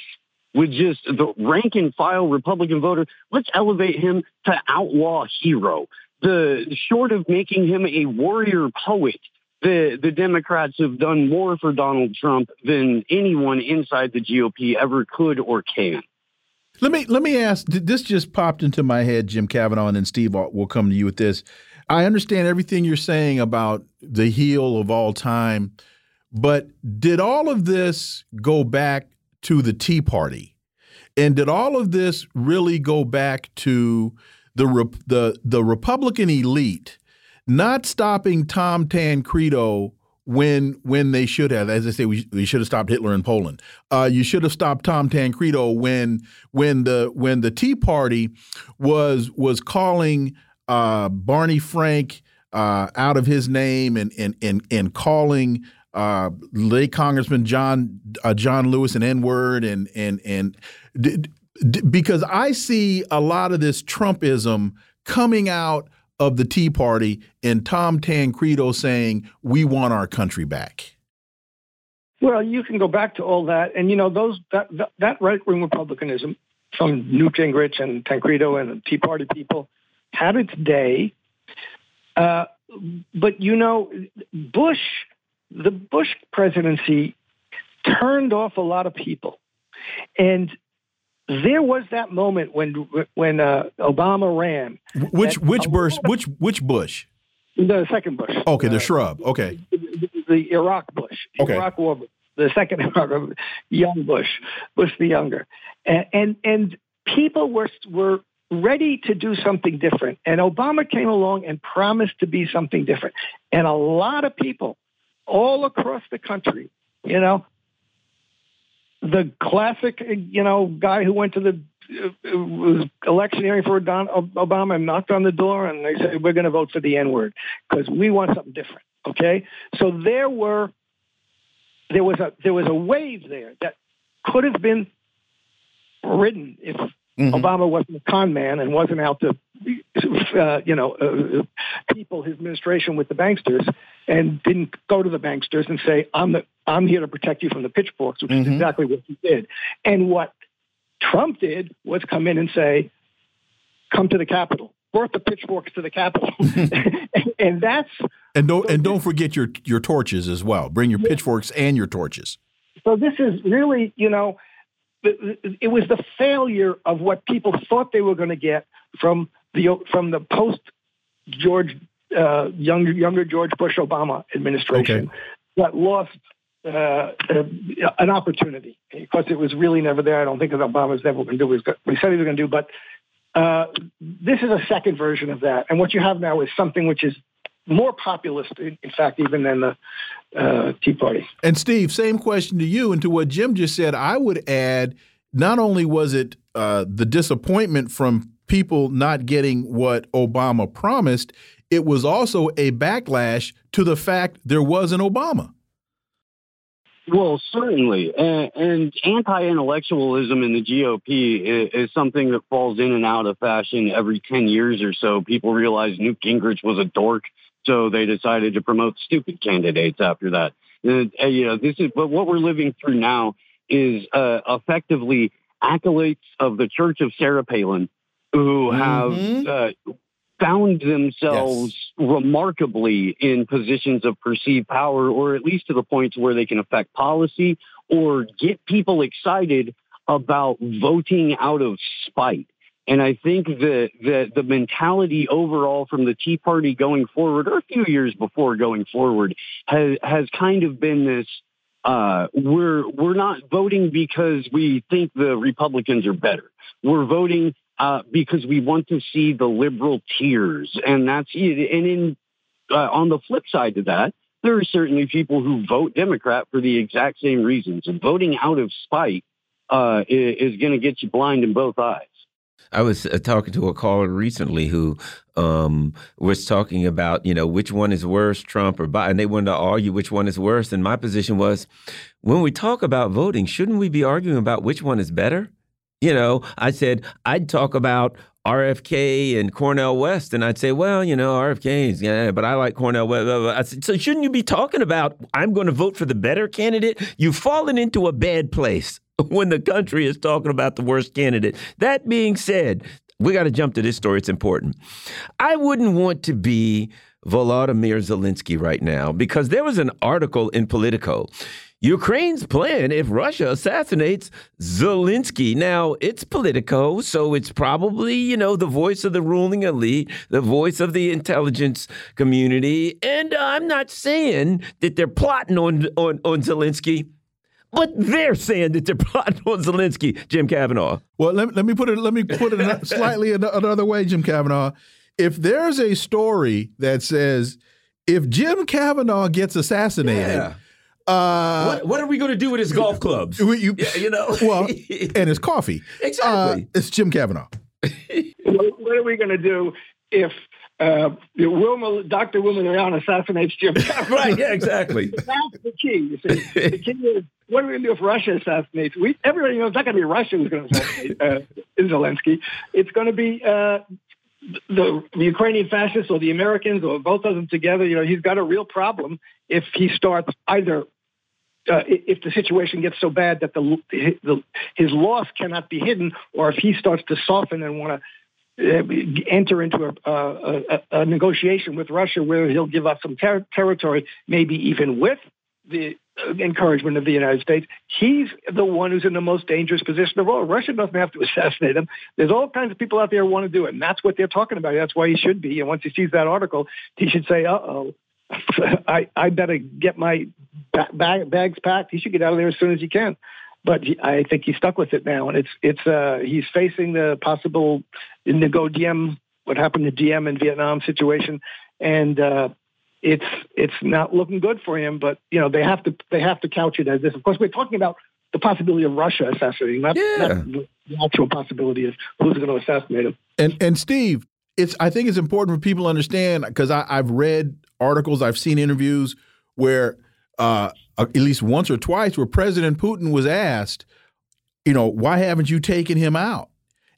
Speaker 8: with just the rank and file Republican voter. Let's elevate him to outlaw hero. The short of making him a warrior poet, the the Democrats have done more for Donald Trump than anyone inside the GOP ever could or can.
Speaker 1: Let me let me ask. This just popped into my head, Jim Kavanagh, and then Steve will come to you with this. I understand everything you're saying about the heel of all time, but did all of this go back to the Tea Party, and did all of this really go back to the the the Republican elite not stopping Tom Tancredo when when they should have. As I say, we, we should have stopped Hitler in Poland. Uh, you should have stopped Tom Tancredo when when the when the Tea Party was was calling uh, Barney Frank uh, out of his name and and and and calling uh, late Congressman John uh, John Lewis an N word and and and because I see a lot of this Trumpism coming out of the Tea Party and Tom Tancredo saying we want our country back.
Speaker 9: Well, you can go back to all that, and you know those that that, right wing republicanism from Newt Gingrich and Tancredo and the Tea Party people had its day. Uh, but you know, Bush, the Bush presidency turned off a lot of people, and there was that moment when when uh, Obama ran.
Speaker 1: Which which Bush? Which which Bush?
Speaker 9: The second Bush.
Speaker 1: Okay, the
Speaker 9: uh,
Speaker 1: shrub. Okay.
Speaker 9: The, the Iraq Bush.
Speaker 1: Okay.
Speaker 9: Iraq War. The second [laughs] Iraq, young Bush, Bush the younger, and and, and people were were ready to do something different. And Obama came along and promised to be something different. And a lot of people all across the country, you know, the classic, you know, guy who went to the uh, was electioneering for Don Obama and knocked on the door and they said, we're going to vote for the N word because we want something different. Okay. So there were, there was a, there was a wave there that could have been ridden if Mm-hmm. Obama wasn't a con man and wasn't out to, uh, you know, uh, people his administration with the banksters, and didn't go to the banksters and say, "I'm the I'm here to protect you from the pitchforks," which mm-hmm. is exactly what he did. And what Trump did was come in and say, "Come to the Capitol." Brought the pitchforks to the Capitol, [laughs] [laughs] and that's
Speaker 1: and don't and don't forget your your torches as well. Bring your yeah. pitchforks and your torches.
Speaker 9: So this is really, you know, it was the failure of what people thought they were going to get from the from the post George uh, younger younger George Bush Obama administration okay. that lost uh, an opportunity because it was really never there. I don't think that Obama was never going to do what he said he was going to do, but. Uh, this is a second version of that, and what you have now is something which is more populist, in fact, even than the uh, Tea Party.
Speaker 1: And Steve, same question to you and to what Jim just said. I would add, not only was it uh, the disappointment from people not getting what Obama promised, it was also a backlash to the fact there was an Obama.
Speaker 8: Well, certainly. And, and anti intellectualism in the GOP is, is, something that falls in and out of fashion every 10 years or so. People realize Newt Gingrich was a dork so they decided to promote stupid candidates after that. And, uh, you know, this is, but what we're living through now is uh, effectively acolytes of the Church of Sarah Palin who have mm-hmm. uh, found themselves yes. remarkably in positions of perceived power, or at least to the point where they can affect policy or get people excited about voting out of spite. And I think that the, the mentality overall from the Tea Party going forward, or a few years before going forward, has, has kind of been this uh, we're we're not voting because we think the Republicans are better. We're voting uh, because we want to see the liberal tears, and that's it. And in uh, on the flip side to that, there are certainly people who vote Democrat for the exact same reasons. And voting out of spite uh, is, is going to get you blind in both eyes.
Speaker 3: I was uh, talking to a caller recently who um, was talking about, you know, which one is worse, Trump or Biden. And they wanted to argue which one is worse. And my position was, when we talk about voting, shouldn't we be arguing about which one is better? You know, I said I'd talk about RFK and Cornel West, and I'd say, well, you know, RFK is, yeah, but I like Cornel West. I said, so shouldn't you be talking about I'm going to vote for the better candidate? You've fallen into a bad place [laughs] when the country is talking about the worst candidate. That being said, we got to jump to this story. It's important. I wouldn't want to be Volodymyr Zelensky right now because there was an article in Politico. Ukraine's plan if Russia assassinates Zelensky. Now, it's Politico, so it's probably, you know, the voice of the ruling elite, the voice of the intelligence community. And I'm not saying that they're plotting on, on, on Zelensky. But they're saying that they're plotting on Zelensky, Jim Kavanagh.
Speaker 1: Well, let, let me put it. Let me put it [laughs] slightly another way, Jim Kavanagh. If there's a story that says if Jim Kavanagh gets assassinated, yeah.
Speaker 3: Uh, what, what, are we going to do with his golf clubs?
Speaker 1: You,
Speaker 3: yeah, you know,
Speaker 1: well, [laughs] and his coffee.
Speaker 3: Exactly.
Speaker 1: Uh, it's Jim Kavanagh.
Speaker 9: what are we going to do if uh, Wilma, Dr. Wilmer Leon assassinates [laughs] Jim
Speaker 3: right, yeah, exactly. [laughs]
Speaker 9: That's the key. You see, the key is what are we going to do if Russia assassinates? We everybody knows it's not going to be Russia who's going to assassinate uh, [laughs] Zelensky. It's going to be uh, the, the Ukrainian fascists or the Americans or both of them together. You know, he's got a real problem if he starts either. Uh, if the situation gets so bad that the, the his loss cannot be hidden, or if he starts to soften and want to enter into a, a, a, negotiation with Russia where he'll give up some ter- territory, maybe even with the uh, encouragement of the United States. He's the one who's in the most dangerous position of all. Russia doesn't have to assassinate him. There's all kinds of people out there who want to do it, and that's what they're talking about. That's why he should be. And once he sees that article, he should say, "Uh oh." [laughs] I, I better get my bag, bags packed. He should get out of there as soon as he can but I think he's stuck with it now, and it's it's uh, he's facing the possible the Diem, what happened to Diem in Vietnam situation, and uh, it's it's not looking good for him. But you know they have to they have to couch it as this. Of course, we're talking about the possibility of Russia assassinating, not, yeah. not the actual possibility of who's going to assassinate him.
Speaker 1: And and Steve, it's I think it's important for people to understand because I've read articles, I've seen interviews where uh, at least once or twice where President Putin was asked, you know, why haven't you taken him out?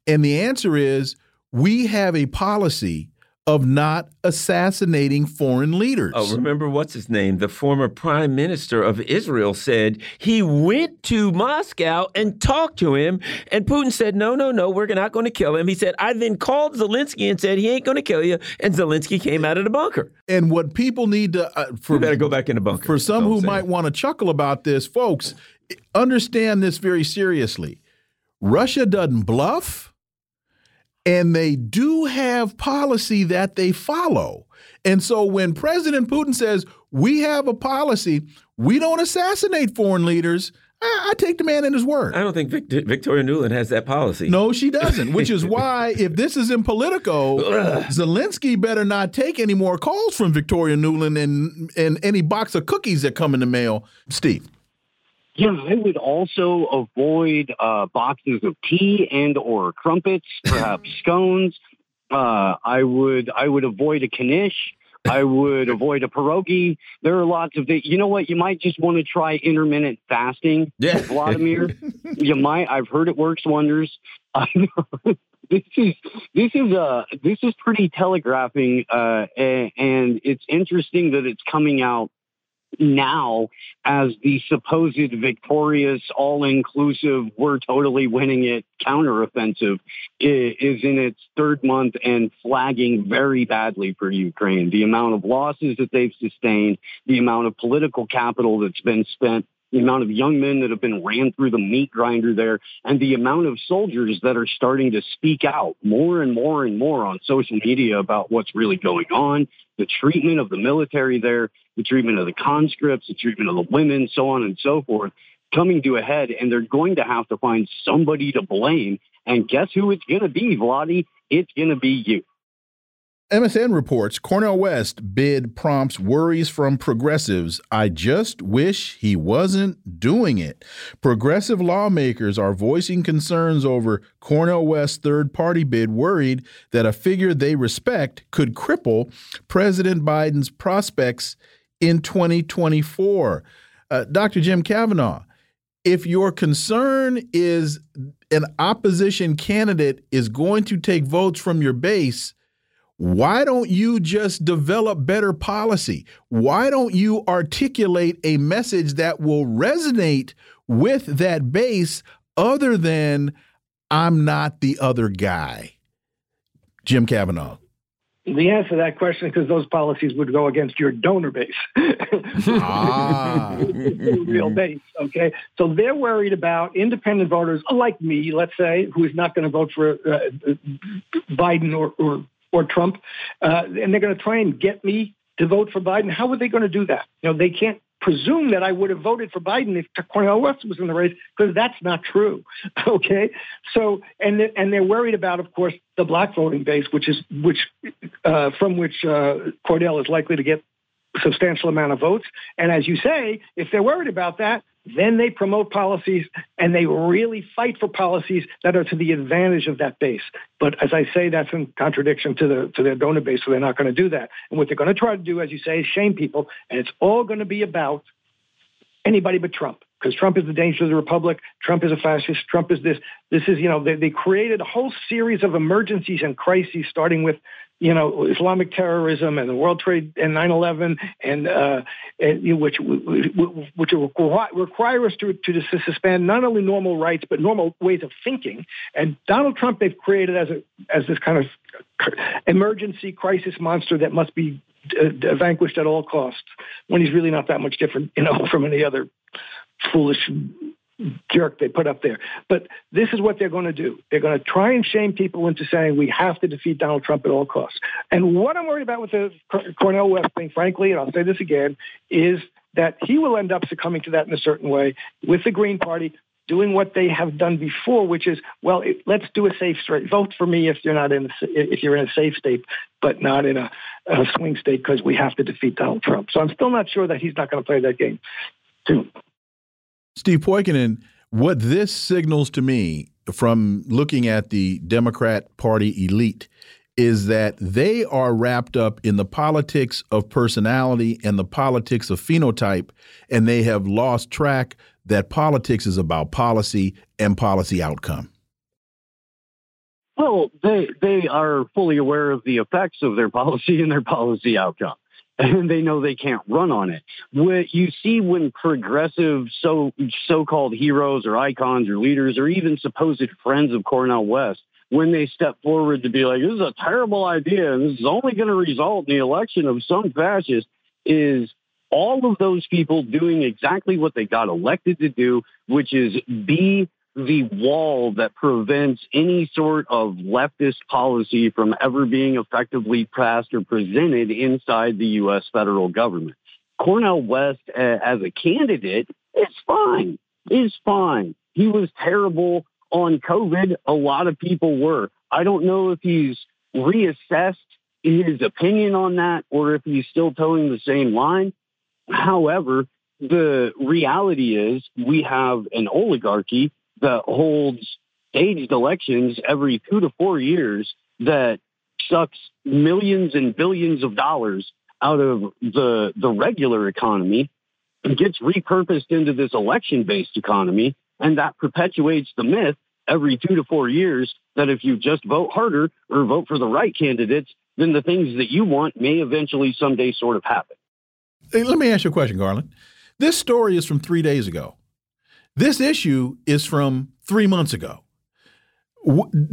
Speaker 1: And the answer is we have a policy of not assassinating foreign leaders.
Speaker 3: Oh, remember what's his name? The former prime minister of Israel said he went to Moscow and talked to him, and Putin said, "No, no, no, we're not going to kill him." He said, "I then called Zelensky and said he ain't going to kill you," and Zelensky came out of the bunker.
Speaker 1: And what people need to uh,
Speaker 3: for better go back in the bunker.
Speaker 1: For some who might want to chuckle about this, folks, understand this very seriously. Russia doesn't bluff and they do have policy that they follow. And so when President Putin says, we have a policy, we don't assassinate foreign leaders, I, I take the man in his word.
Speaker 3: I don't think Victor, Victoria Nuland has that policy.
Speaker 1: No, she doesn't, which is why if this is in Politico, [laughs] Zelensky better not take any more calls from Victoria Nuland and, and any box of cookies that come in the mail. Steve.
Speaker 8: Yeah, I would also avoid uh, boxes of tea and or crumpets, [laughs] perhaps scones. Uh, I would I would avoid a knish. I would avoid a pierogi. There are lots of things. You know what? You might just want to try intermittent fasting, yeah. Vladimir. [laughs] you might. I've heard it works wonders. [laughs] this is this is uh this is pretty telegraphing, uh, and it's interesting that it's coming out now as the supposed victorious, all inclusive, we're totally winning it counteroffensive is in its third month and flagging very badly for Ukraine. The amount of losses that they've sustained, the amount of political capital that's been spent the amount of young men that have been ran through the meat grinder there, and the amount of soldiers that are starting to speak out more and more and more on social media about what's really going on, the treatment of the military there, the treatment of the conscripts, the treatment of the women, so on and so forth, coming to a head, and they're going to have to find somebody to blame. And guess who it's going to be, Vladdy? It's going to be you.
Speaker 1: MSN reports Cornel West bid prompts worries from progressives. I just wish he wasn't doing it. Progressive lawmakers are voicing concerns over Cornel West's third party bid, worried that a figure they respect could cripple President Biden's prospects in 2024. Uh, Dr. Jim Kavanagh, if your concern is an opposition candidate is going to take votes from your base, why don't you just develop better policy? Why don't you articulate a message that will resonate with that base other than I'm not the other guy? Jim Kavanagh.
Speaker 9: The answer to that question is because those policies would go against your donor base. ah. [laughs] real base. Okay. So they're worried about independent voters like me, let's say, who is not going to vote for uh, Biden or, or or Trump, uh, and they're going to try and get me to vote for Biden. How are they going to do that? You know, they can't presume that I would have voted for Biden if Cornel West was in the race because that's not true. [laughs] Okay, so and and they're worried about, of course, the black voting base, which is which uh, from which uh, Cordell is likely to get substantial amount of votes. And as you say, if they're worried about that, then they promote policies and they really fight for policies that are to the advantage of that base. But as I say, that's in contradiction to the to their donor base, so they're not going to do that. And what they're going to try to do, as you say, is shame people, and it's all going to be about anybody but Trump because Trump is the danger to the republic. Trump is a fascist. Trump is this. This is, you know, they, they created a whole series of emergencies and crises, starting with, you know, Islamic terrorism and the World Trade and 9/11, and, uh, and which which require us to, to suspend not only normal rights but normal ways of thinking. And Donald Trump, they've created as a as this kind of emergency crisis monster that must be uh, vanquished at all costs when he's really not that much different, you know, [laughs] from any other foolish jerk they put up there. But this is what they're going to do. They're going to try and shame people into saying we have to defeat Donald Trump at all costs. And what I'm worried about with the Cornel West thing, frankly, and I'll say this again, is that he will end up succumbing to that in a certain way with the Green Party doing what they have done before, which is, well, it, let's do a safe state. Vote for me if you're not in, a, if you're in a safe state, but not in a, a swing state because we have to defeat Donald Trump. So I'm still not sure that he's not going to play that game, too.
Speaker 1: Steve Poikonen, what this signals to me from looking at the Democrat Party elite is that they are wrapped up in the politics of personality and the politics of phenotype, and they have lost track that politics is about policy and policy outcome.
Speaker 8: Well, they they are fully aware of the effects of their [laughs] policy and their policy outcome and they know they can't run on it. What you see when progressive so so-called heroes or icons or leaders or even supposed friends of Cornel West when they step forward to be like, this is a terrible idea and this is only going to result in the election of some fascist is all of those people doing exactly what they got elected to do, which is be the wall that prevents any sort of leftist policy from ever being effectively passed or presented inside the U.S. federal government. Cornel West, uh, as a candidate, is fine. Is fine. He was terrible on COVID. A lot of people were. I don't know if he's reassessed his opinion on that or if he's still towing the same line. However, the reality is we have an oligarchy that holds staged elections every two to four years that sucks millions and billions of dollars out of the the regular economy and gets repurposed into this election-based economy. And that perpetuates the myth every two to four years that if you just vote harder or vote for the right candidates then the things that you want may eventually someday sort of happen.
Speaker 1: Hey, let me ask you a question garland. This story is from three days ago this issue is from three months ago.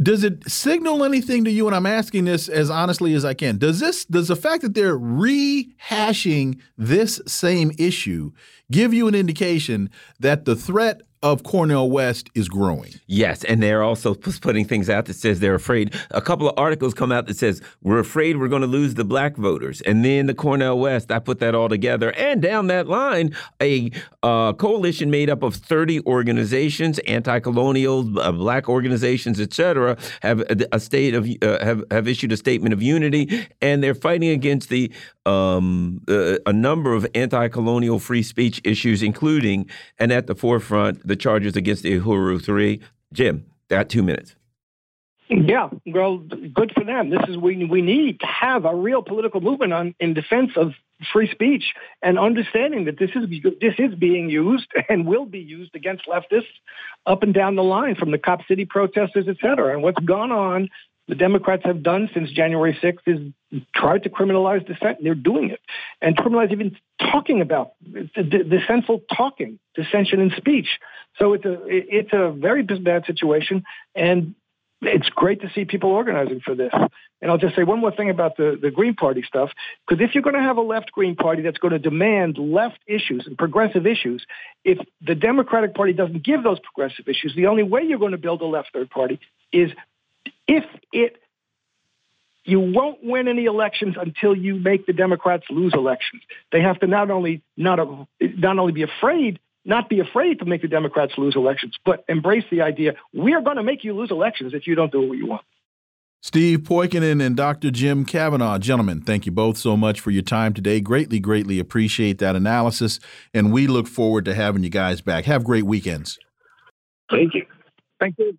Speaker 1: Does it signal anything to you? And I'm asking this as honestly as I can. Does this does the fact that they're rehashing this same issue give you an indication that the threat of Cornel West is growing.
Speaker 3: Yes, and they're also [laughs] putting things out that says they're afraid. A couple of articles come out that says we're afraid we're going to lose the black voters, and then the Cornel West. I put that all together, and down that line, a uh, coalition made up of thirty organizations, anti-colonial, uh, black organizations, etc., have a state of uh, have have issued a statement of unity, and they're fighting against the um, uh, a number of anti-colonial free speech issues, including and at the forefront the charges against the Uhuru Three. Jim, that two minutes.
Speaker 9: Yeah, well, good for them. This is we we need to have a real political movement on in defense of free speech and understanding that this is this is being used [laughs] and will be used against leftists up and down the line, from the Cop City protesters, et cetera. And what's gone on the Democrats have done since January 6th is tried to criminalize dissent. They're doing it. And criminalize even talking about dissentful talking, dissension in speech. So it's a, it's a very bad situation. And it's great to see people organizing for this. And I'll just say one more thing about the, the Green Party stuff, because if you're going to have a left Green Party that's going to demand left issues and progressive issues, if the Democratic Party doesn't give those progressive issues, the only way you're going to build a left third party is if it you won't win any elections until you make the Democrats lose elections. They have to not only not not only be afraid, not be afraid to make the Democrats lose elections, but embrace the idea we are going to make you lose elections if you don't do what you want.
Speaker 1: Steve Poikonen and Dr. Jim Kavanagh. Gentlemen, thank you both so much for your time today. Greatly, greatly appreciate that analysis. And we look forward to having you guys back. Have great weekends.
Speaker 8: Thank you.
Speaker 9: Thank you.